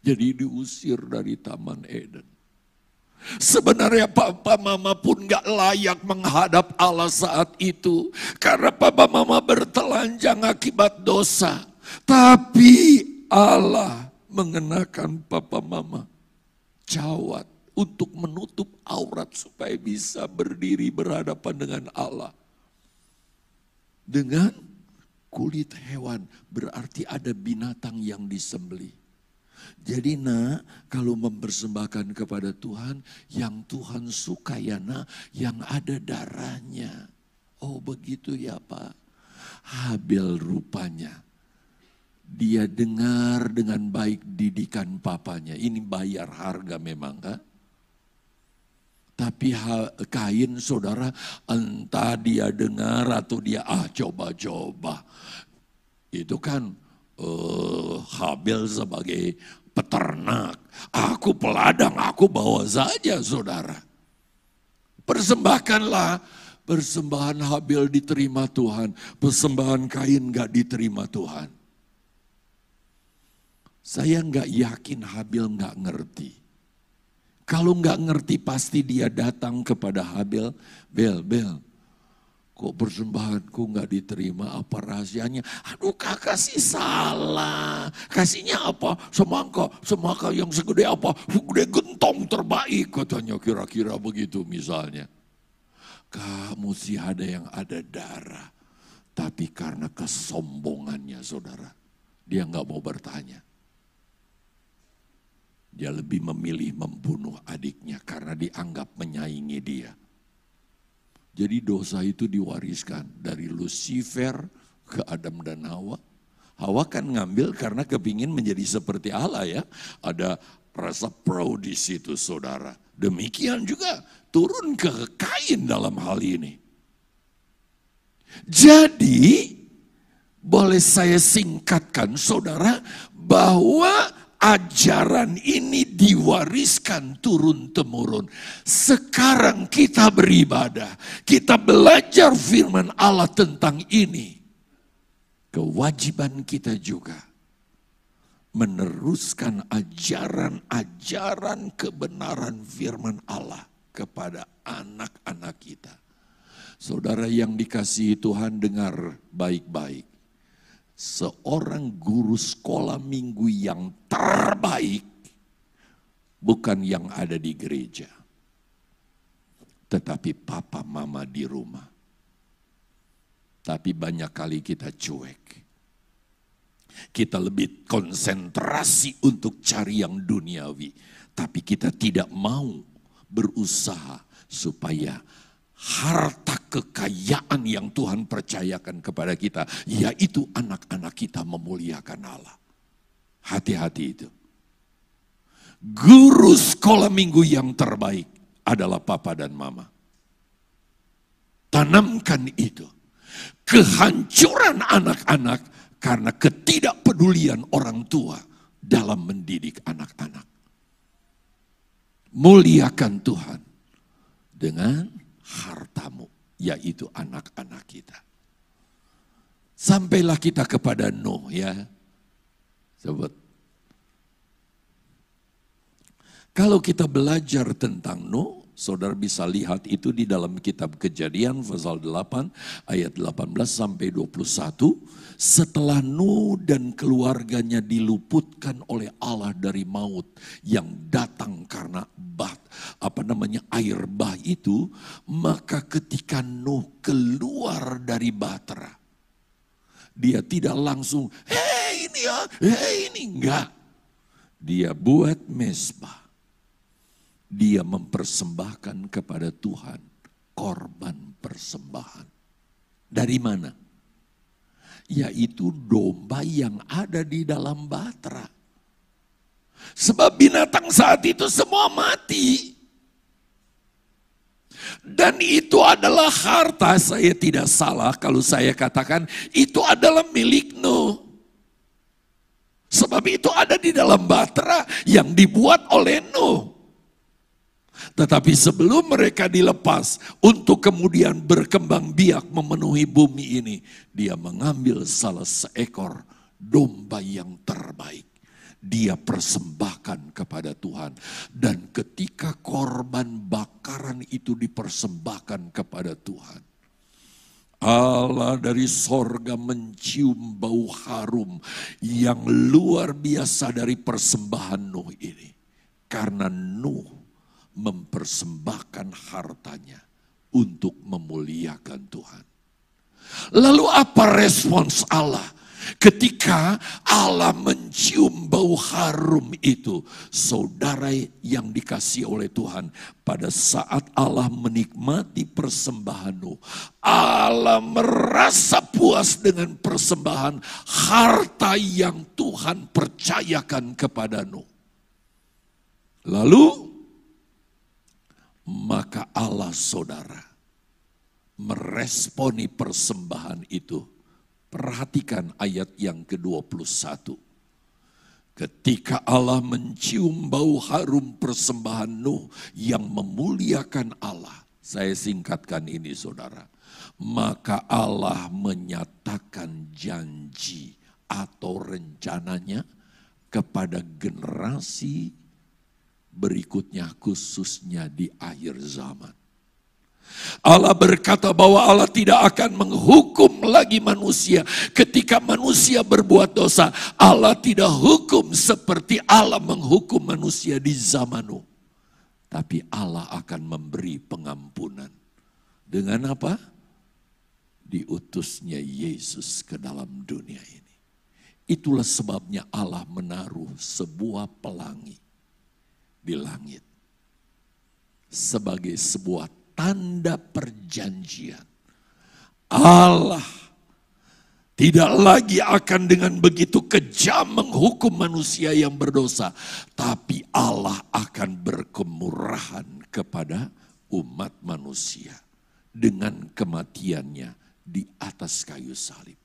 Speaker 1: Jadi diusir dari Taman Eden. Sebenarnya papa mama pun gak layak menghadap Allah saat itu. Karena papa mama bertelanjang akibat dosa. Tapi Allah mengenakan papa mama cawat untuk menutup aurat supaya bisa berdiri berhadapan dengan Allah. Dengan kulit hewan berarti ada binatang yang disembelih. Jadi nak, kalau mempersembahkan kepada Tuhan, yang Tuhan suka ya nak, yang ada darahnya. Oh begitu ya Pak. Habel rupanya. Dia dengar dengan baik didikan papanya. Ini bayar harga memang kan? Tapi kain saudara entah dia dengar atau dia ah coba-coba. Itu kan uh, Habel sebagai peternak, aku peladang, aku bawa saja saudara. Persembahkanlah, persembahan Habil diterima Tuhan, persembahan Kain gak diterima Tuhan. Saya nggak yakin Habil nggak ngerti. Kalau nggak ngerti pasti dia datang kepada Habil, Bel, Bel, kok persembahanku nggak diterima apa rahasianya? Aduh kakak sih salah. Kasihnya apa? Semangka, semangka yang segede apa? Segede gentong terbaik katanya kira-kira begitu misalnya. Kamu sih ada yang ada darah. Tapi karena kesombongannya saudara. Dia nggak mau bertanya. Dia lebih memilih membunuh adiknya karena dianggap menyaingi dia. Jadi dosa itu diwariskan dari Lucifer ke Adam dan Hawa. Hawa kan ngambil karena kepingin menjadi seperti Allah ya. Ada rasa pro di situ saudara. Demikian juga turun ke kain dalam hal ini. Jadi boleh saya singkatkan saudara bahwa ajaran ini diwariskan turun-temurun. Sekarang kita beribadah, kita belajar firman Allah tentang ini. Kewajiban kita juga meneruskan ajaran-ajaran kebenaran firman Allah kepada anak-anak kita. Saudara yang dikasihi Tuhan dengar baik-baik seorang guru sekolah minggu yang terbaik bukan yang ada di gereja, tetapi papa mama di rumah. Tapi banyak kali kita cuek. Kita lebih konsentrasi untuk cari yang duniawi, tapi kita tidak mau berusaha supaya harta kekayaan yang Tuhan percayakan kepada kita, yaitu anak-anak kita memuliakan Allah. Hati-hati itu. Guru sekolah minggu yang terbaik adalah papa dan mama. Tanamkan itu. Kehancuran anak-anak karena ketidakpedulian orang tua dalam mendidik anak-anak. Muliakan Tuhan dengan hartamu, yaitu anak-anak kita. Sampailah kita kepada Nuh ya. Sebut. Kalau kita belajar tentang Nuh, saudara bisa lihat itu di dalam kitab kejadian pasal 8 ayat 18 sampai 21 setelah Nuh dan keluarganya diluputkan oleh Allah dari maut yang datang karena bat apa namanya air bah itu maka ketika Nuh keluar dari Batra dia tidak langsung hei ini ya hei ini. Enggak. Dia buat mesbah dia mempersembahkan kepada Tuhan korban persembahan dari mana yaitu domba yang ada di dalam batra. Sebab binatang saat itu semua mati. Dan itu adalah harta, saya tidak salah kalau saya katakan itu adalah milik Nuh. Sebab itu ada di dalam batra yang dibuat oleh Nuh. Tetapi sebelum mereka dilepas untuk kemudian berkembang biak memenuhi bumi ini, dia mengambil salah seekor domba yang terbaik. Dia persembahkan kepada Tuhan. Dan ketika korban bakaran itu dipersembahkan kepada Tuhan. Allah dari sorga mencium bau harum yang luar biasa dari persembahan Nuh ini. Karena Nuh mempersembahkan hartanya untuk memuliakan Tuhan. Lalu apa respons Allah ketika Allah mencium bau harum itu? Saudara yang dikasih oleh Tuhan pada saat Allah menikmati persembahanmu, Allah merasa puas dengan persembahan harta yang Tuhan percayakan kepadamu. Lalu maka Allah saudara meresponi persembahan itu. Perhatikan ayat yang ke-21. Ketika Allah mencium bau harum persembahan Nuh yang memuliakan Allah. Saya singkatkan ini saudara. Maka Allah menyatakan janji atau rencananya kepada generasi berikutnya khususnya di akhir zaman. Allah berkata bahwa Allah tidak akan menghukum lagi manusia ketika manusia berbuat dosa. Allah tidak hukum seperti Allah menghukum manusia di zaman Nuh. Tapi Allah akan memberi pengampunan. Dengan apa? Diutusnya Yesus ke dalam dunia ini. Itulah sebabnya Allah menaruh sebuah pelangi di langit sebagai sebuah tanda perjanjian. Allah tidak lagi akan dengan begitu kejam menghukum manusia yang berdosa, tapi Allah akan berkemurahan kepada umat manusia dengan kematiannya di atas kayu salib.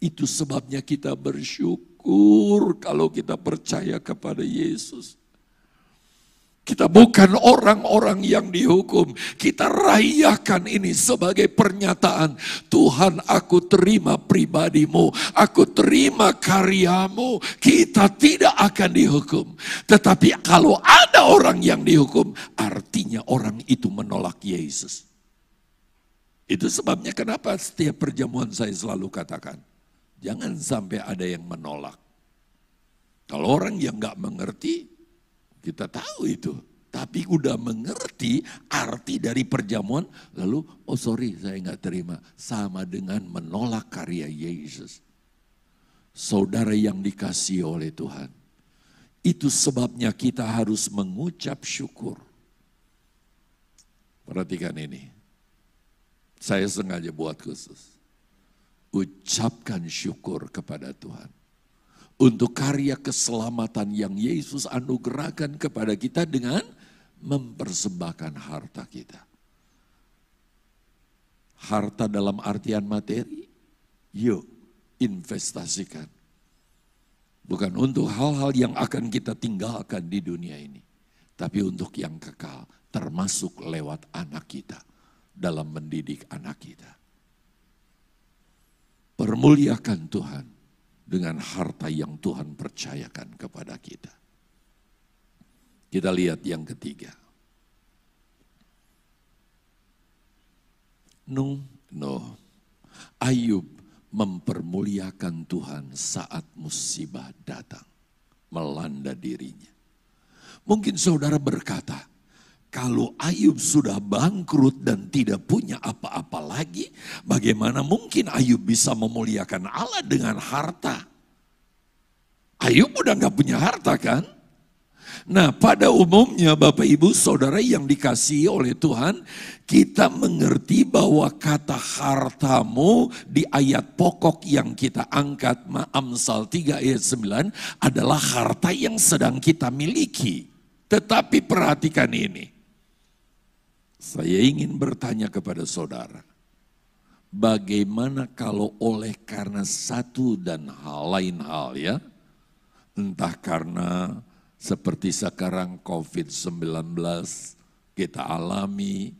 Speaker 1: Itu sebabnya kita bersyukur kalau kita percaya kepada Yesus. Kita bukan orang-orang yang dihukum. Kita rayakan ini sebagai pernyataan. Tuhan aku terima pribadimu. Aku terima karyamu. Kita tidak akan dihukum. Tetapi kalau ada orang yang dihukum. Artinya orang itu menolak Yesus. Itu sebabnya kenapa setiap perjamuan saya selalu katakan. Jangan sampai ada yang menolak. Kalau orang yang gak mengerti, kita tahu itu. Tapi udah mengerti arti dari perjamuan. Lalu, oh sorry saya nggak terima. Sama dengan menolak karya Yesus. Saudara yang dikasih oleh Tuhan. Itu sebabnya kita harus mengucap syukur. Perhatikan ini. Saya sengaja buat khusus. Ucapkan syukur kepada Tuhan untuk karya keselamatan yang Yesus anugerahkan kepada kita dengan mempersembahkan harta kita. Harta dalam artian materi, yuk investasikan. Bukan untuk hal-hal yang akan kita tinggalkan di dunia ini. Tapi untuk yang kekal, termasuk lewat anak kita. Dalam mendidik anak kita. Permuliakan Tuhan dengan harta yang Tuhan percayakan kepada kita. Kita lihat yang ketiga. No, no. Ayub mempermuliakan Tuhan saat musibah datang. Melanda dirinya. Mungkin saudara berkata, kalau Ayub sudah bangkrut dan tidak punya apa-apa lagi, bagaimana mungkin Ayub bisa memuliakan Allah dengan harta? Ayub udah gak punya harta kan? Nah pada umumnya Bapak Ibu Saudara yang dikasihi oleh Tuhan, kita mengerti bahwa kata hartamu di ayat pokok yang kita angkat Amsal 3 ayat 9 adalah harta yang sedang kita miliki. Tetapi perhatikan ini. Saya ingin bertanya kepada saudara, bagaimana kalau oleh karena satu dan hal lain hal ya, entah karena seperti sekarang COVID-19 kita alami,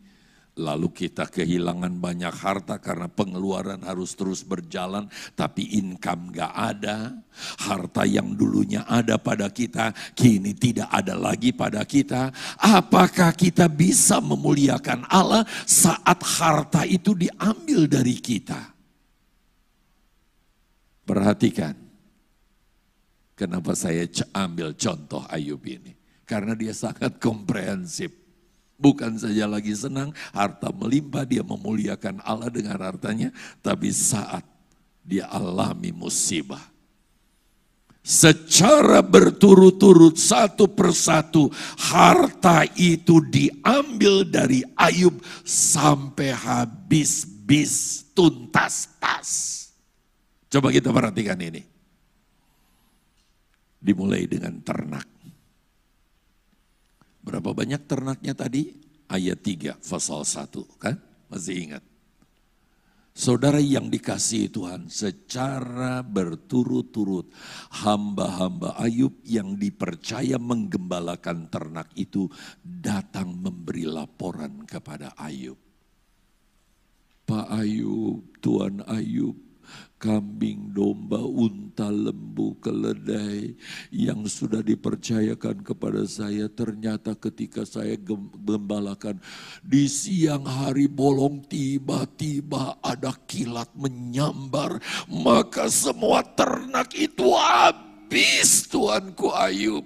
Speaker 1: Lalu kita kehilangan banyak harta karena pengeluaran harus terus berjalan, tapi income gak ada. Harta yang dulunya ada pada kita, kini tidak ada lagi pada kita. Apakah kita bisa memuliakan Allah saat harta itu diambil dari kita? Perhatikan, kenapa saya ambil contoh Ayub ini. Karena dia sangat komprehensif Bukan saja lagi senang, harta melimpah, dia memuliakan Allah dengan hartanya, tapi saat dia alami musibah. Secara berturut-turut satu persatu harta itu diambil dari Ayub sampai habis-bis tuntas tas. Coba kita perhatikan ini. Dimulai dengan ternak Berapa banyak ternaknya tadi? Ayat 3, pasal 1 kan? Masih ingat? Saudara yang dikasihi Tuhan secara berturut-turut hamba-hamba Ayub yang dipercaya menggembalakan ternak itu datang memberi laporan kepada Ayub. Pak Ayub, Tuan Ayub, kambing, domba, unta, lembu, keledai yang sudah dipercayakan kepada saya ternyata ketika saya gembalakan di siang hari bolong tiba-tiba ada kilat menyambar maka semua ternak itu habis Tuanku Ayub.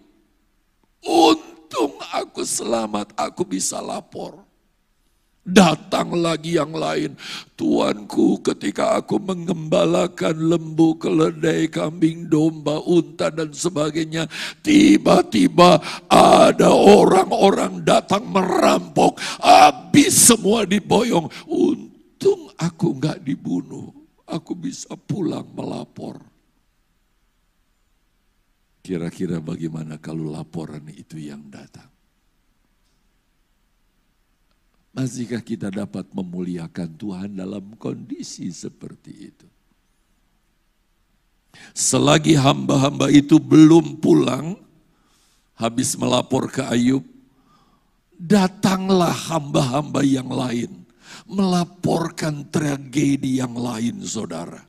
Speaker 1: Untung aku selamat, aku bisa lapor. Datang lagi yang lain. Tuanku ketika aku mengembalakan lembu, keledai, kambing, domba, unta dan sebagainya. Tiba-tiba ada orang-orang datang merampok. Habis semua diboyong. Untung aku nggak dibunuh. Aku bisa pulang melapor. Kira-kira bagaimana kalau laporan itu yang datang? Masihkah kita dapat memuliakan Tuhan dalam kondisi seperti itu? Selagi hamba-hamba itu belum pulang, habis melapor ke Ayub, datanglah hamba-hamba yang lain melaporkan tragedi yang lain, saudara.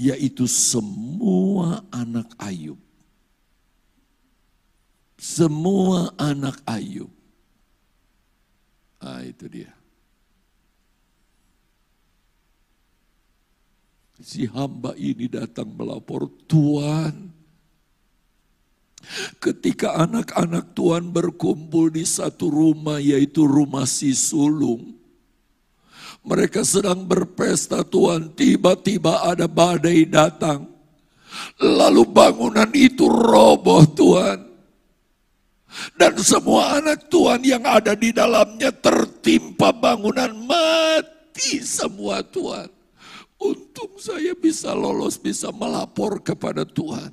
Speaker 1: Yaitu semua anak Ayub. Semua anak Ayub Nah itu dia. Si hamba ini datang melapor, Tuhan, ketika anak-anak Tuhan berkumpul di satu rumah yaitu rumah si sulung. Mereka sedang berpesta Tuhan, tiba-tiba ada badai datang. Lalu bangunan itu roboh Tuhan. Dan semua anak Tuhan yang ada di dalamnya tertimpa bangunan mati semua Tuhan. Untung saya bisa lolos, bisa melapor kepada Tuhan.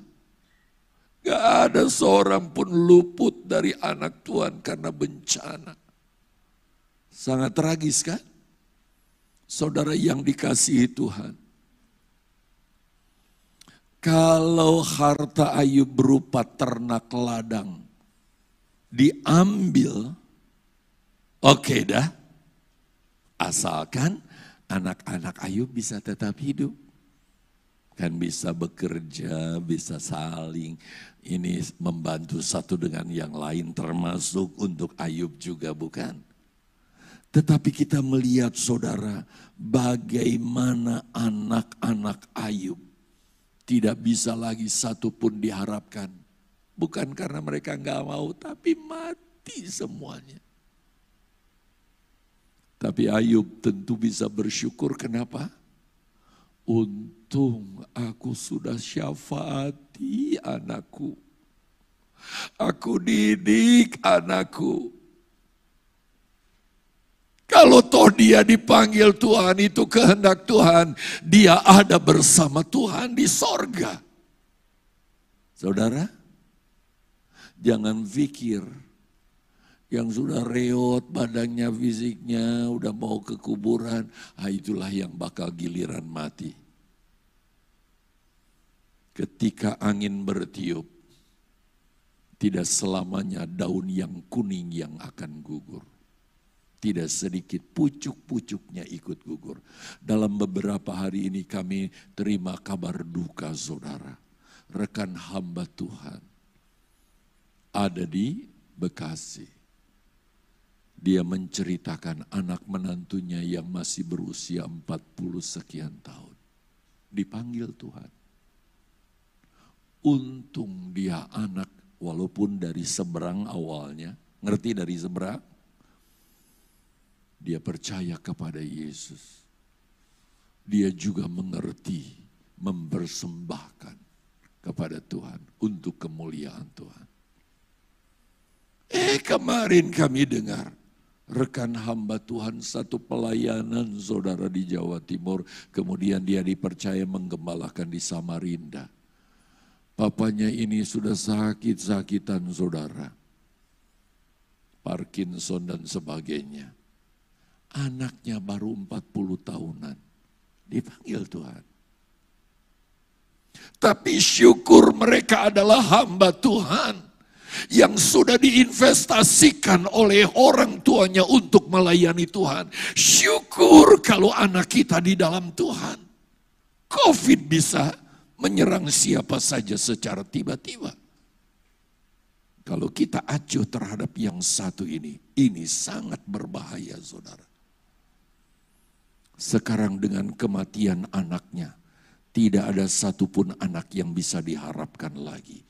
Speaker 1: Gak ada seorang pun luput dari anak Tuhan karena bencana. Sangat tragis kan? Saudara yang dikasihi Tuhan. Kalau harta Ayub berupa ternak ladang, diambil, oke okay dah. Asalkan anak-anak Ayub bisa tetap hidup. Kan bisa bekerja, bisa saling ini membantu satu dengan yang lain termasuk untuk Ayub juga bukan. Tetapi kita melihat saudara bagaimana anak-anak Ayub tidak bisa lagi satu pun diharapkan Bukan karena mereka nggak mau, tapi mati semuanya. Tapi Ayub tentu bisa bersyukur kenapa? Untung aku sudah syafaati anakku. Aku didik anakku. Kalau toh dia dipanggil Tuhan itu kehendak Tuhan, dia ada bersama Tuhan di sorga. Saudara, Jangan pikir yang sudah reot badannya fisiknya, udah mau ke kuburan, ah itulah yang bakal giliran mati. Ketika angin bertiup, tidak selamanya daun yang kuning yang akan gugur. Tidak sedikit pucuk-pucuknya ikut gugur. Dalam beberapa hari ini kami terima kabar duka saudara. Rekan hamba Tuhan ada di Bekasi. Dia menceritakan anak menantunya yang masih berusia 40 sekian tahun. Dipanggil Tuhan. Untung dia anak walaupun dari seberang awalnya. Ngerti dari seberang? Dia percaya kepada Yesus. Dia juga mengerti mempersembahkan kepada Tuhan untuk kemuliaan Tuhan. Eh kemarin kami dengar rekan hamba Tuhan satu pelayanan saudara di Jawa Timur. Kemudian dia dipercaya menggembalakan di Samarinda. Papanya ini sudah sakit-sakitan saudara. Parkinson dan sebagainya. Anaknya baru 40 tahunan. Dipanggil Tuhan. Tapi syukur mereka adalah hamba Tuhan yang sudah diinvestasikan oleh orang tuanya untuk melayani Tuhan. Syukur kalau anak kita di dalam Tuhan. COVID bisa menyerang siapa saja secara tiba-tiba. Kalau kita acuh terhadap yang satu ini, ini sangat berbahaya saudara. Sekarang dengan kematian anaknya, tidak ada satupun anak yang bisa diharapkan lagi.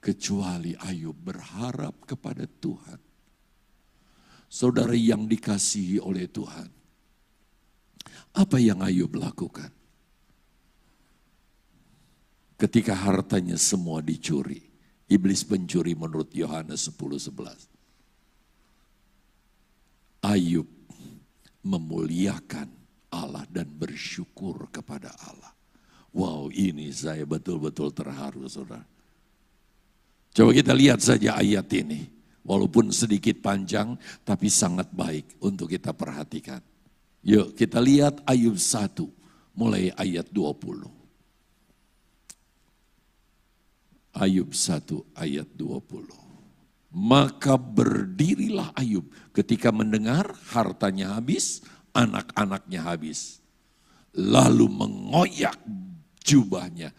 Speaker 1: Kecuali Ayub berharap kepada Tuhan. Saudara yang dikasihi oleh Tuhan. Apa yang Ayub lakukan? Ketika hartanya semua dicuri. Iblis pencuri menurut Yohanes 10.11. 11. Ayub memuliakan Allah dan bersyukur kepada Allah. Wow ini saya betul-betul terharu saudara. Coba kita lihat saja ayat ini. Walaupun sedikit panjang tapi sangat baik untuk kita perhatikan. Yuk kita lihat Ayub 1 mulai ayat 20. Ayub 1 ayat 20. Maka berdirilah Ayub ketika mendengar hartanya habis, anak-anaknya habis. Lalu mengoyak jubahnya.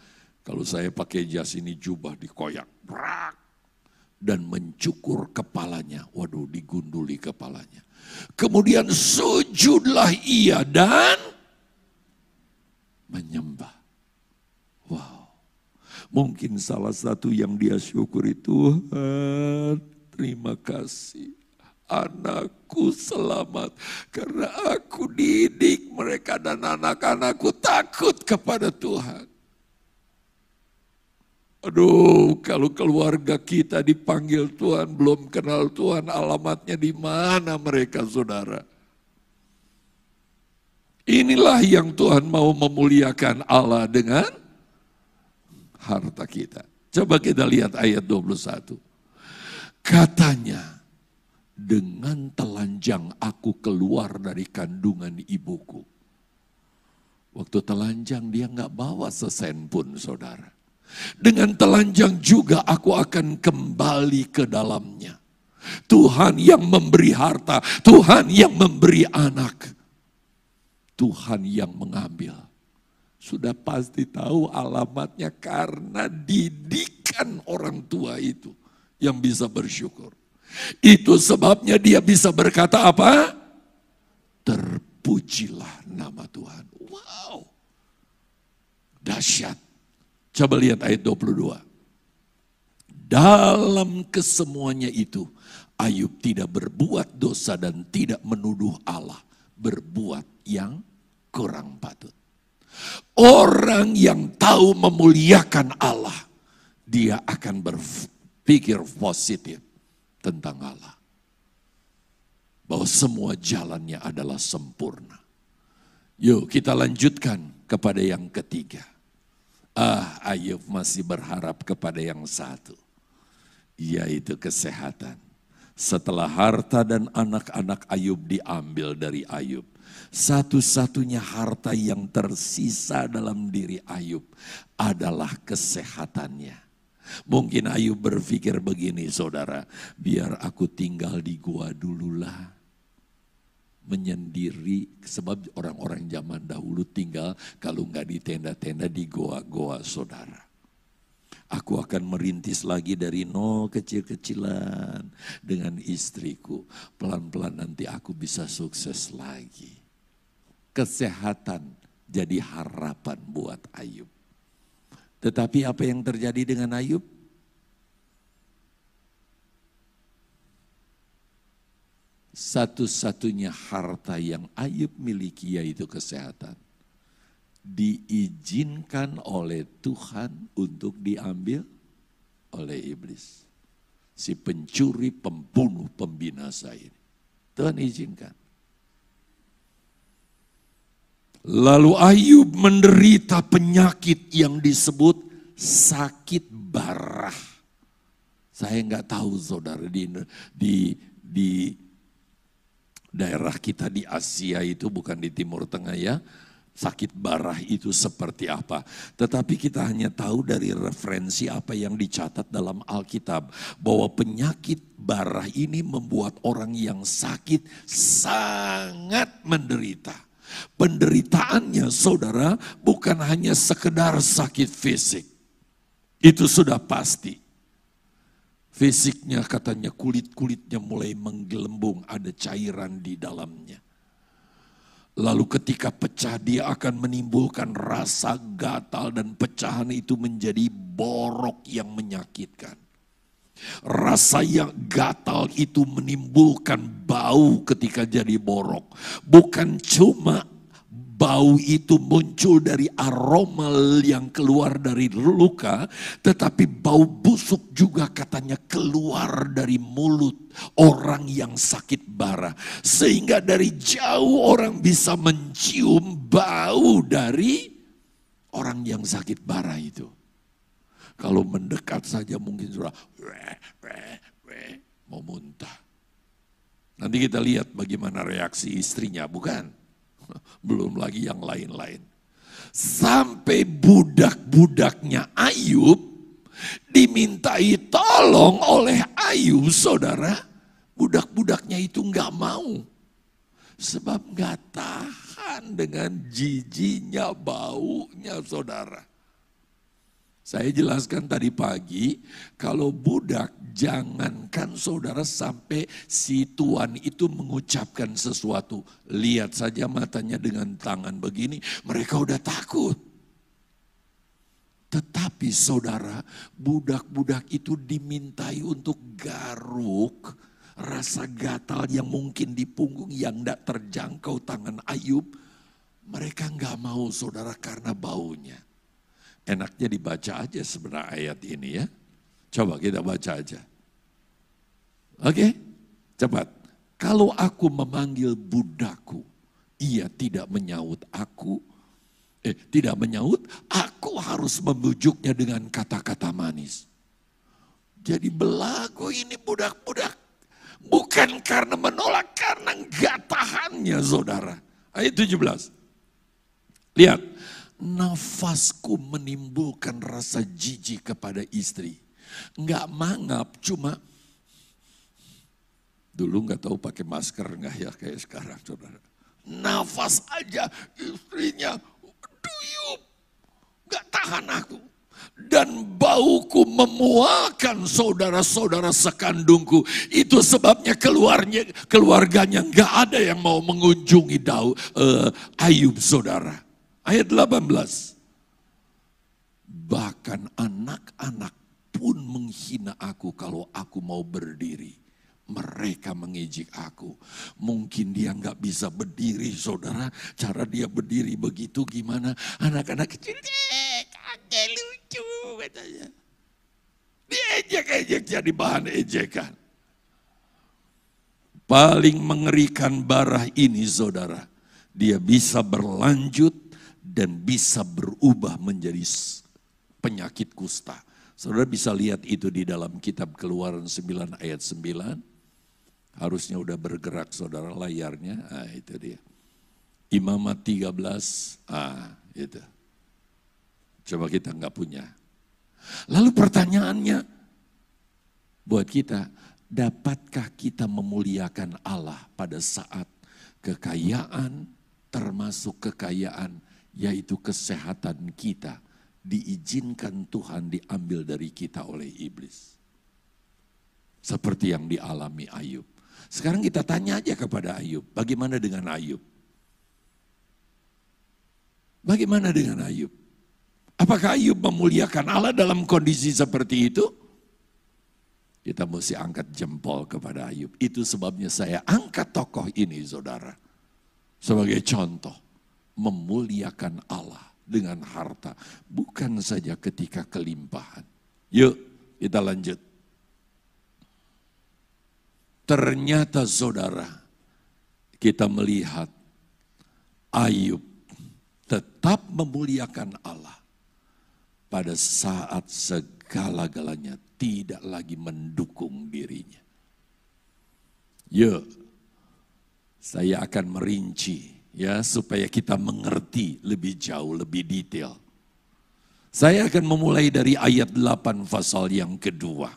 Speaker 1: Kalau saya pakai jas ini jubah dikoyak. Dan mencukur kepalanya. Waduh digunduli kepalanya. Kemudian sujudlah ia dan menyembah. Wow. Mungkin salah satu yang dia syukuri Tuhan, terima kasih. Anakku selamat karena aku didik mereka dan anak-anakku takut kepada Tuhan. Aduh, kalau keluarga kita dipanggil Tuhan, belum kenal Tuhan, alamatnya di mana mereka, saudara? Inilah yang Tuhan mau memuliakan Allah dengan harta kita. Coba kita lihat ayat 21. Katanya, dengan telanjang aku keluar dari kandungan ibuku. Waktu telanjang dia nggak bawa sesen pun saudara. Dengan telanjang juga aku akan kembali ke dalamnya. Tuhan yang memberi harta, Tuhan yang memberi anak. Tuhan yang mengambil sudah pasti tahu alamatnya karena didikan orang tua itu yang bisa bersyukur. Itu sebabnya dia bisa berkata apa? Terpujilah nama Tuhan. Wow. Dahsyat. Coba lihat ayat 22. Dalam kesemuanya itu, Ayub tidak berbuat dosa dan tidak menuduh Allah berbuat yang kurang patut. Orang yang tahu memuliakan Allah, dia akan berpikir positif tentang Allah. Bahwa semua jalannya adalah sempurna. Yuk kita lanjutkan kepada yang ketiga. Ah Ayub masih berharap kepada yang satu. Yaitu kesehatan. Setelah harta dan anak-anak Ayub diambil dari Ayub satu-satunya harta yang tersisa dalam diri Ayub adalah kesehatannya. Mungkin Ayub berpikir begini saudara, biar aku tinggal di gua dululah. Menyendiri, sebab orang-orang zaman dahulu tinggal kalau nggak di tenda-tenda di goa-goa saudara. Aku akan merintis lagi dari nol kecil-kecilan dengan istriku. Pelan-pelan nanti aku bisa sukses lagi kesehatan jadi harapan buat Ayub. Tetapi apa yang terjadi dengan Ayub? Satu-satunya harta yang Ayub miliki yaitu kesehatan. Diizinkan oleh Tuhan untuk diambil oleh iblis. Si pencuri, pembunuh, pembinasa ini. Tuhan izinkan. Lalu Ayub menderita penyakit yang disebut sakit barah. Saya nggak tahu saudara di, di, di daerah kita di Asia itu bukan di Timur Tengah ya. Sakit barah itu seperti apa. Tetapi kita hanya tahu dari referensi apa yang dicatat dalam Alkitab. Bahwa penyakit barah ini membuat orang yang sakit sangat menderita Penderitaannya saudara bukan hanya sekedar sakit fisik. Itu sudah pasti. Fisiknya katanya kulit-kulitnya mulai menggelembung, ada cairan di dalamnya. Lalu ketika pecah dia akan menimbulkan rasa gatal dan pecahan itu menjadi borok yang menyakitkan. Rasa yang gatal itu menimbulkan bau ketika jadi borok. Bukan cuma bau itu muncul dari aroma yang keluar dari luka, tetapi bau busuk juga katanya keluar dari mulut orang yang sakit bara. Sehingga dari jauh orang bisa mencium bau dari orang yang sakit bara itu. Kalau mendekat saja mungkin sudah mau muntah. Nanti kita lihat bagaimana reaksi istrinya, bukan? Belum lagi yang lain-lain. Sampai budak-budaknya Ayub dimintai tolong oleh Ayub, saudara. Budak-budaknya itu nggak mau. Sebab nggak tahan dengan jijinya, baunya saudara. Saya jelaskan tadi pagi, kalau budak jangankan saudara sampai si tuan itu mengucapkan sesuatu. Lihat saja matanya dengan tangan begini, mereka udah takut. Tetapi saudara, budak-budak itu dimintai untuk garuk rasa gatal yang mungkin di punggung yang tidak terjangkau tangan Ayub. Mereka nggak mau saudara karena baunya. Enaknya dibaca aja sebenarnya ayat ini ya. Coba kita baca aja. Oke, cepat. Kalau aku memanggil budakku, ia tidak menyaut aku. Eh, tidak menyaut, aku harus membujuknya dengan kata-kata manis. Jadi belagu ini budak-budak. Bukan karena menolak, karena enggak tahannya saudara. Ayat 17. Lihat, nafasku menimbulkan rasa jijik kepada istri. Enggak mangap, cuma dulu nggak tahu pakai masker nggak ya kayak sekarang saudara. Nafas aja istrinya duyup, nggak tahan aku. Dan bauku memuakan saudara-saudara sekandungku. Itu sebabnya keluarnya, keluarganya nggak ada yang mau mengunjungi Daud, uh, Ayub saudara. Ayat 18. Bahkan anak-anak pun menghina aku kalau aku mau berdiri. Mereka mengejek aku. Mungkin dia nggak bisa berdiri, saudara. Cara dia berdiri begitu gimana? Anak-anak kecil, eh, kakek lucu katanya. Diejek-ejek jadi bahan ejekan. Paling mengerikan barah ini saudara. Dia bisa berlanjut dan bisa berubah menjadi penyakit kusta. Saudara bisa lihat itu di dalam kitab keluaran 9 ayat 9. Harusnya udah bergerak saudara layarnya. Ah, itu dia. Imamat 13. Ah, itu. Coba kita nggak punya. Lalu pertanyaannya buat kita, dapatkah kita memuliakan Allah pada saat kekayaan termasuk kekayaan yaitu kesehatan kita diizinkan Tuhan diambil dari kita oleh iblis. Seperti yang dialami Ayub. Sekarang kita tanya aja kepada Ayub, bagaimana dengan Ayub? Bagaimana dengan Ayub? Apakah Ayub memuliakan Allah dalam kondisi seperti itu? Kita mesti angkat jempol kepada Ayub. Itu sebabnya saya angkat tokoh ini saudara. Sebagai contoh memuliakan Allah dengan harta, bukan saja ketika kelimpahan. Yuk, kita lanjut. Ternyata saudara, kita melihat Ayub tetap memuliakan Allah pada saat segala-galanya tidak lagi mendukung dirinya. Yuk, saya akan merinci ya supaya kita mengerti lebih jauh, lebih detail. Saya akan memulai dari ayat 8 pasal yang kedua.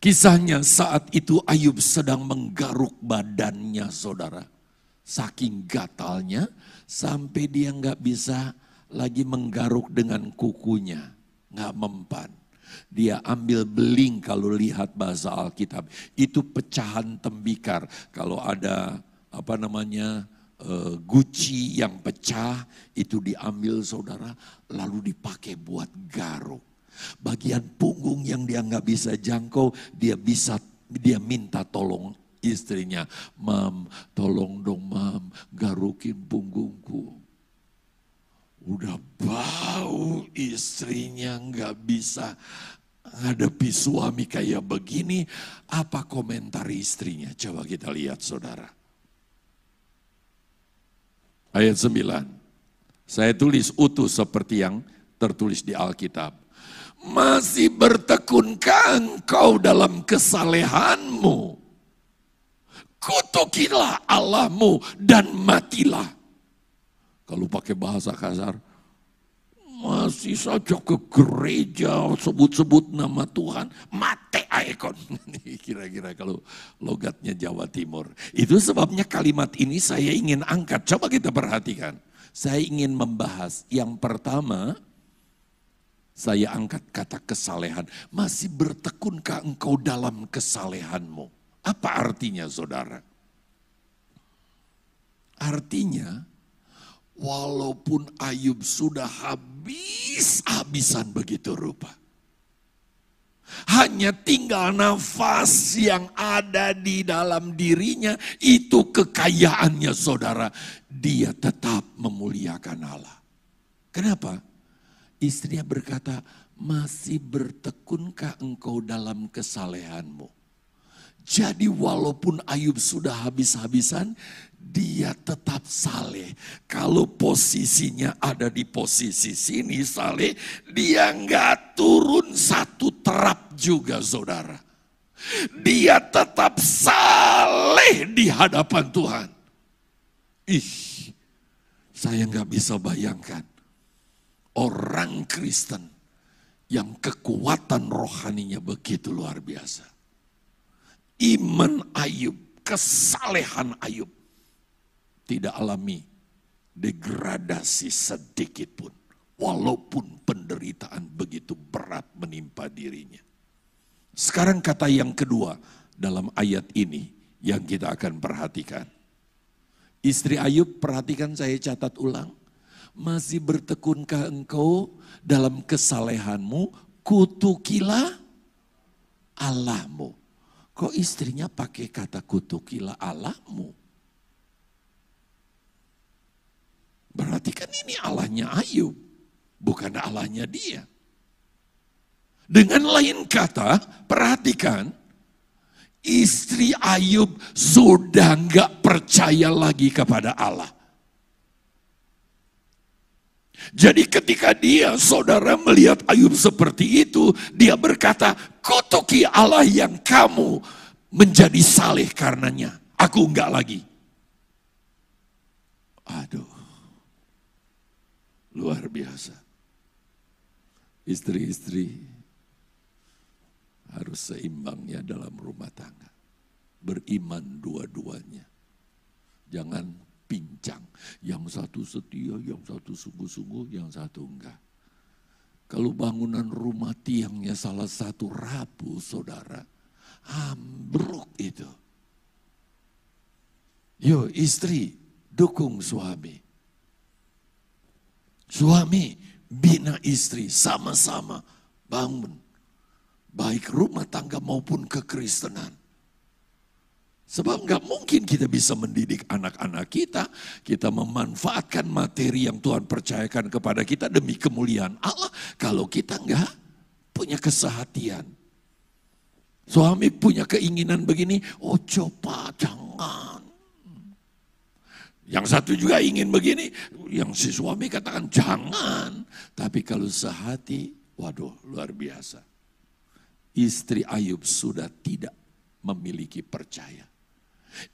Speaker 1: Kisahnya saat itu Ayub sedang menggaruk badannya saudara. Saking gatalnya sampai dia nggak bisa lagi menggaruk dengan kukunya. Nggak mempan. Dia ambil beling kalau lihat bahasa Alkitab. Itu pecahan tembikar. Kalau ada apa namanya uh, guci yang pecah itu diambil saudara lalu dipakai buat garuk. Bagian punggung yang dia nggak bisa jangkau dia bisa dia minta tolong istrinya, mam tolong dong mam garukin punggungku. Udah bau istrinya nggak bisa hadapi suami kayak begini. Apa komentar istrinya? Coba kita lihat saudara. Ayat 9. Saya tulis utuh seperti yang tertulis di Alkitab. Masih bertekunkah engkau dalam kesalehanmu? Kutukilah Allahmu dan matilah. Kalau pakai bahasa kasar, masih saja ke gereja sebut-sebut nama Tuhan, mate aikon. Kira-kira kalau logatnya Jawa Timur. Itu sebabnya kalimat ini saya ingin angkat. Coba kita perhatikan. Saya ingin membahas yang pertama, saya angkat kata kesalehan. Masih bertekunkah engkau dalam kesalehanmu? Apa artinya saudara? Artinya, walaupun Ayub sudah habis-habisan begitu rupa. Hanya tinggal nafas yang ada di dalam dirinya, itu kekayaannya saudara. Dia tetap memuliakan Allah. Kenapa? Istrinya berkata, masih bertekunkah engkau dalam kesalehanmu? Jadi walaupun Ayub sudah habis-habisan, dia tetap saleh. Kalau posisinya ada di posisi sini saleh, dia nggak turun satu terap juga saudara. Dia tetap saleh di hadapan Tuhan. Ih, saya nggak bisa bayangkan orang Kristen yang kekuatan rohaninya begitu luar biasa iman Ayub, kesalehan Ayub tidak alami degradasi sedikit pun. Walaupun penderitaan begitu berat menimpa dirinya. Sekarang kata yang kedua dalam ayat ini yang kita akan perhatikan. Istri Ayub perhatikan saya catat ulang. Masih bertekunkah engkau dalam kesalehanmu? Kutukilah Allahmu. Kok istrinya pakai kata kutukilah Allahmu? Berarti kan ini Allahnya Ayub, bukan Allahnya dia. Dengan lain kata, perhatikan, istri Ayub sudah nggak percaya lagi kepada Allah. Jadi ketika dia saudara melihat Ayub seperti itu, dia berkata, kutuki Allah yang kamu menjadi saleh karenanya. Aku enggak lagi. Aduh, luar biasa. Istri-istri harus seimbang ya dalam rumah tangga. Beriman dua-duanya. Jangan pincang. Yang satu setia, yang satu sungguh-sungguh, yang satu enggak. Kalau bangunan rumah tiangnya salah satu rapuh, saudara, ambruk itu. Yo istri, dukung suami. Suami, bina istri, sama-sama bangun. Baik rumah tangga maupun kekristenan. Sebab nggak mungkin kita bisa mendidik anak-anak kita, kita memanfaatkan materi yang Tuhan percayakan kepada kita demi kemuliaan Allah. Kalau kita nggak punya kesehatian. Suami punya keinginan begini, oh coba jangan. Yang satu juga ingin begini, yang si suami katakan jangan. Tapi kalau sehati, waduh luar biasa. Istri Ayub sudah tidak memiliki percaya.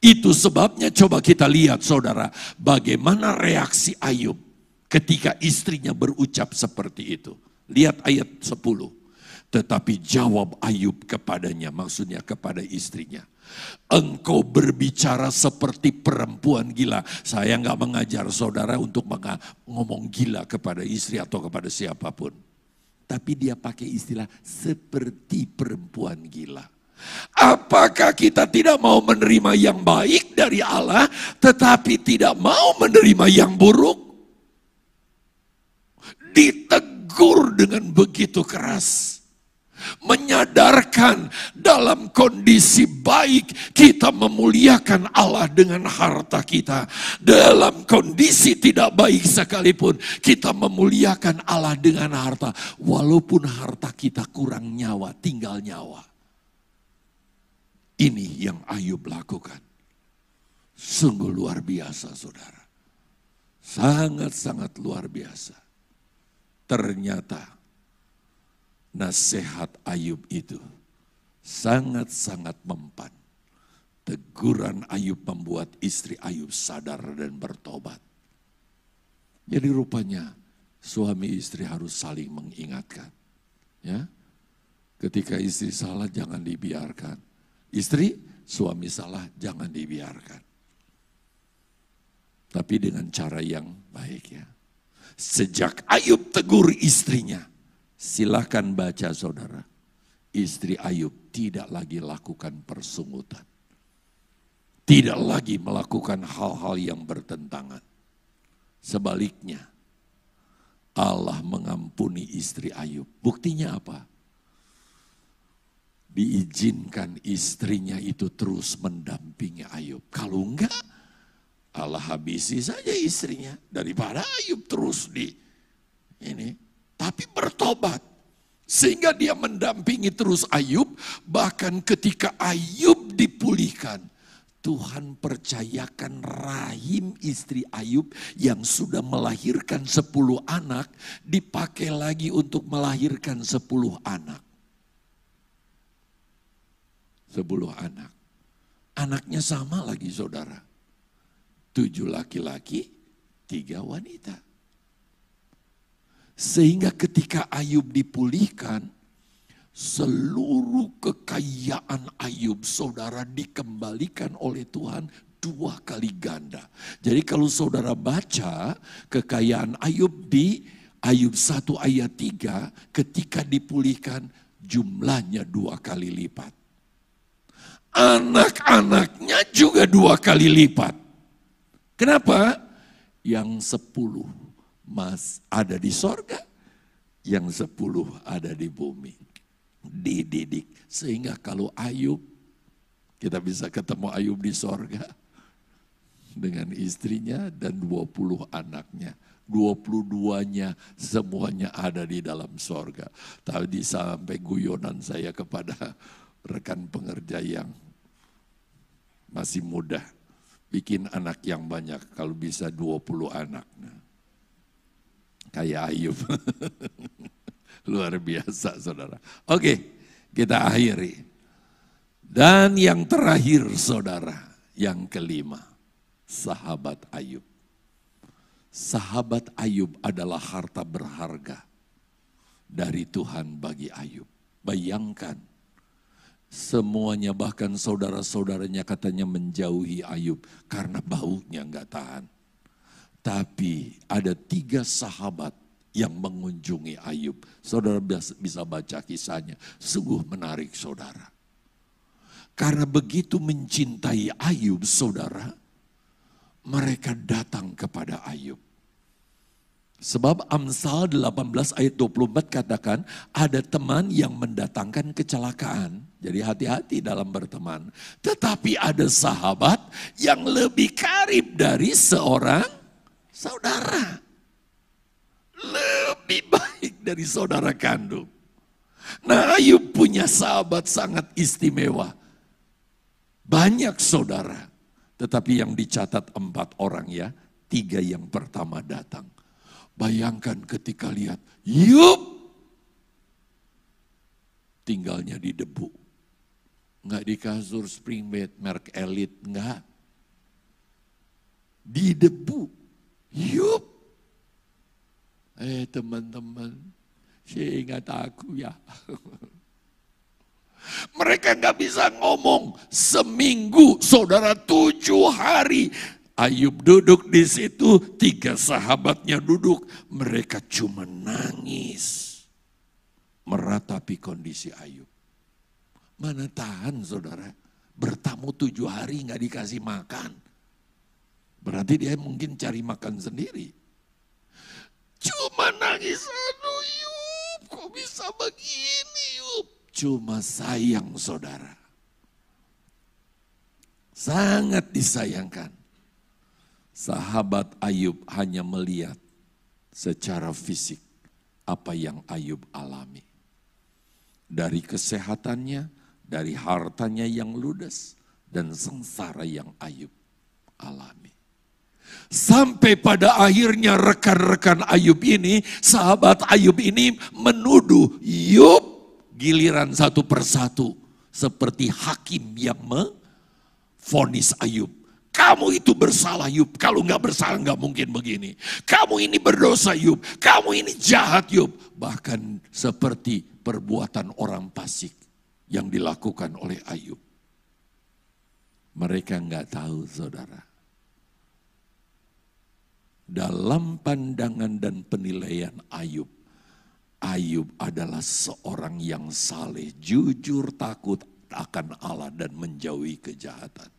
Speaker 1: Itu sebabnya coba kita lihat saudara, bagaimana reaksi Ayub ketika istrinya berucap seperti itu. Lihat ayat 10. Tetapi jawab Ayub kepadanya, maksudnya kepada istrinya. Engkau berbicara seperti perempuan gila. Saya nggak mengajar saudara untuk ngomong gila kepada istri atau kepada siapa pun. Tapi dia pakai istilah seperti perempuan gila. Apakah kita tidak mau menerima yang baik dari Allah, tetapi tidak mau menerima yang buruk? Ditegur dengan begitu keras menyadarkan dalam kondisi baik kita memuliakan Allah dengan harta kita. Dalam kondisi tidak baik sekalipun kita memuliakan Allah dengan harta. Walaupun harta kita kurang nyawa, tinggal nyawa. Ini yang Ayub lakukan. Sungguh luar biasa saudara. Sangat-sangat luar biasa. Ternyata nasihat Ayub itu sangat-sangat mempan. Teguran Ayub membuat istri Ayub sadar dan bertobat. Jadi rupanya suami istri harus saling mengingatkan. Ya, Ketika istri salah jangan dibiarkan. Istri, suami salah jangan dibiarkan. Tapi dengan cara yang baik ya. Sejak Ayub tegur istrinya, Silahkan baca saudara. Istri Ayub tidak lagi lakukan persungutan. Tidak lagi melakukan hal-hal yang bertentangan. Sebaliknya, Allah mengampuni istri Ayub. Buktinya apa? Diizinkan istrinya itu terus mendampingi Ayub. Kalau enggak, Allah habisi saja istrinya. Daripada Ayub terus di ini tapi bertobat. Sehingga dia mendampingi terus Ayub, bahkan ketika Ayub dipulihkan, Tuhan percayakan rahim istri Ayub yang sudah melahirkan sepuluh anak, dipakai lagi untuk melahirkan sepuluh anak. Sepuluh anak. Anaknya sama lagi saudara. Tujuh laki-laki, tiga wanita. Sehingga ketika Ayub dipulihkan, seluruh kekayaan Ayub saudara dikembalikan oleh Tuhan dua kali ganda. Jadi kalau saudara baca kekayaan Ayub di Ayub 1 ayat 3 ketika dipulihkan jumlahnya dua kali lipat. Anak-anaknya juga dua kali lipat. Kenapa? Yang sepuluh mas ada di sorga, yang sepuluh ada di bumi. Dididik. Sehingga kalau Ayub, kita bisa ketemu Ayub di sorga. Dengan istrinya dan dua puluh anaknya. dua puluh duanya semuanya ada di dalam sorga. Tadi sampai guyonan saya kepada rekan pengerja yang masih muda. Bikin anak yang banyak, kalau bisa dua puluh anak. Nah, Kayak Ayub. Luar biasa saudara. Oke, kita akhiri. Dan yang terakhir saudara, yang kelima, sahabat Ayub. Sahabat Ayub adalah harta berharga dari Tuhan bagi Ayub. Bayangkan, semuanya bahkan saudara-saudaranya katanya menjauhi Ayub karena baunya nggak tahan. Tapi ada tiga sahabat yang mengunjungi Ayub. Saudara bisa baca kisahnya. Sungguh menarik saudara. Karena begitu mencintai Ayub saudara. Mereka datang kepada Ayub. Sebab Amsal 18 ayat 24 katakan ada teman yang mendatangkan kecelakaan. Jadi hati-hati dalam berteman. Tetapi ada sahabat yang lebih karib dari seorang saudara. Lebih baik dari saudara kandung. Nah Ayub punya sahabat sangat istimewa. Banyak saudara. Tetapi yang dicatat empat orang ya. Tiga yang pertama datang. Bayangkan ketika lihat. Yup. Tinggalnya di debu. Enggak di kasur spring bed merek elite. Enggak. Di debu Yup. Eh teman-teman, saya ingat aku ya. mereka nggak bisa ngomong. Seminggu, saudara tujuh hari. Ayub duduk di situ, tiga sahabatnya duduk. Mereka cuma nangis. Meratapi kondisi Ayub. Mana tahan saudara, bertamu tujuh hari nggak dikasih makan. Berarti dia mungkin cari makan sendiri. Cuma nangis, aduh Yub, kok bisa begini Yub. Cuma sayang saudara. Sangat disayangkan. Sahabat Ayub hanya melihat secara fisik apa yang Ayub alami. Dari kesehatannya, dari hartanya yang ludes, dan sengsara yang Ayub alami. Sampai pada akhirnya rekan-rekan Ayub ini, sahabat Ayub ini menuduh Yub giliran satu persatu. Seperti hakim yang memfonis Ayub. Kamu itu bersalah Yub, kalau nggak bersalah nggak mungkin begini. Kamu ini berdosa Yub, kamu ini jahat Yub. Bahkan seperti perbuatan orang pasik yang dilakukan oleh Ayub. Mereka nggak tahu saudara dalam pandangan dan penilaian Ayub, Ayub adalah seorang yang saleh, jujur, takut akan Allah dan menjauhi kejahatan.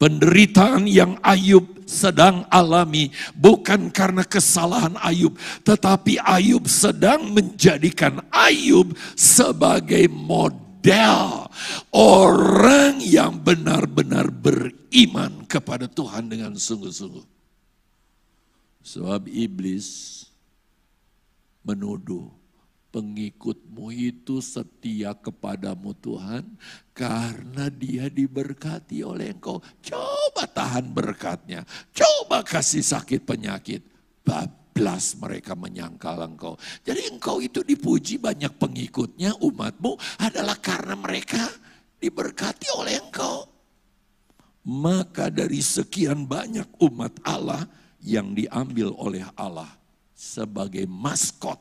Speaker 1: Penderitaan yang Ayub sedang alami bukan karena kesalahan Ayub, tetapi Ayub sedang menjadikan Ayub sebagai model model orang yang benar-benar beriman kepada Tuhan dengan sungguh-sungguh. Sebab iblis menuduh pengikutmu itu setia kepadamu Tuhan karena dia diberkati oleh engkau. Coba tahan berkatnya, coba kasih sakit penyakit. Bab belas mereka menyangkal engkau. Jadi engkau itu dipuji banyak pengikutnya umatmu adalah karena mereka diberkati oleh engkau. Maka dari sekian banyak umat Allah yang diambil oleh Allah sebagai maskot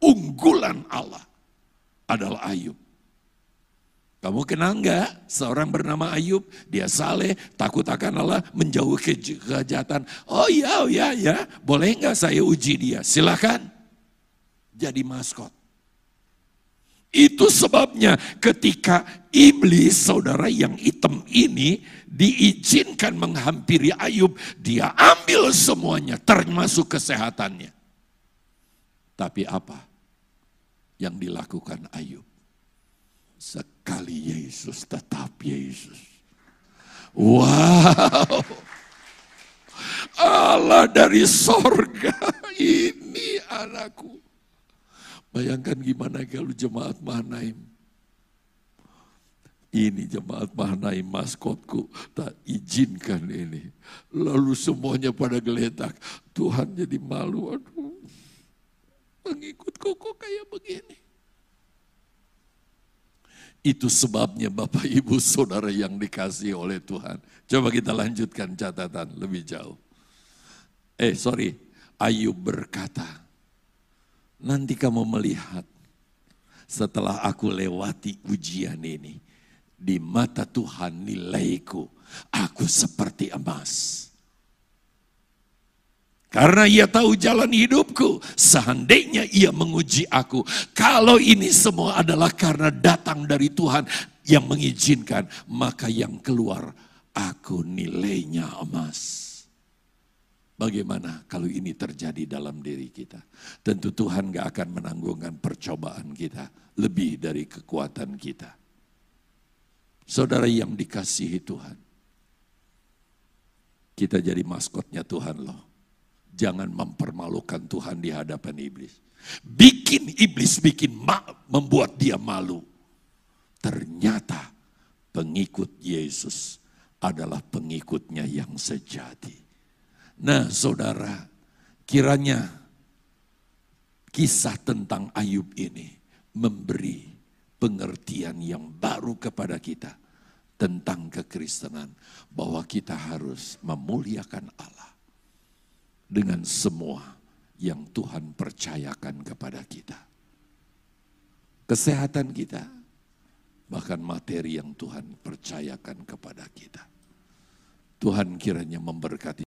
Speaker 1: unggulan Allah adalah Ayub. Kamu kenal nggak seorang bernama Ayub? Dia saleh, takut akan Allah, menjauh ke kejahatan. Oh iya, oh iya, ya. Boleh nggak saya uji dia? Silakan. Jadi maskot. Itu sebabnya ketika iblis saudara yang hitam ini diizinkan menghampiri Ayub, dia ambil semuanya termasuk kesehatannya. Tapi apa yang dilakukan Ayub? Sekali Yesus, tetap Yesus. Wow. Allah dari sorga, ini anakku. Bayangkan gimana kalau jemaat Mahanaim. Ini jemaat Mahanaim maskotku, tak izinkan ini. Lalu semuanya pada geletak. Tuhan jadi malu, aduh. Pengikutku kok kayak begini. Itu sebabnya Bapak Ibu Saudara yang dikasih oleh Tuhan. Coba kita lanjutkan catatan lebih jauh. Eh sorry, Ayub berkata, nanti kamu melihat setelah aku lewati ujian ini, di mata Tuhan nilaiku, aku seperti emas. Karena ia tahu jalan hidupku. Seandainya ia menguji aku. Kalau ini semua adalah karena datang dari Tuhan yang mengizinkan. Maka yang keluar aku nilainya emas. Bagaimana kalau ini terjadi dalam diri kita? Tentu Tuhan gak akan menanggungkan percobaan kita. Lebih dari kekuatan kita. Saudara yang dikasihi Tuhan. Kita jadi maskotnya Tuhan loh Jangan mempermalukan Tuhan di hadapan iblis. Bikin iblis bikin ma membuat dia malu. Ternyata pengikut Yesus adalah pengikutnya yang sejati. Nah saudara, kiranya kisah tentang Ayub ini memberi pengertian yang baru kepada kita tentang kekristenan bahwa kita harus memuliakan Allah dengan semua yang Tuhan percayakan kepada kita. kesehatan kita, bahkan materi yang Tuhan percayakan kepada kita. Tuhan kiranya memberkati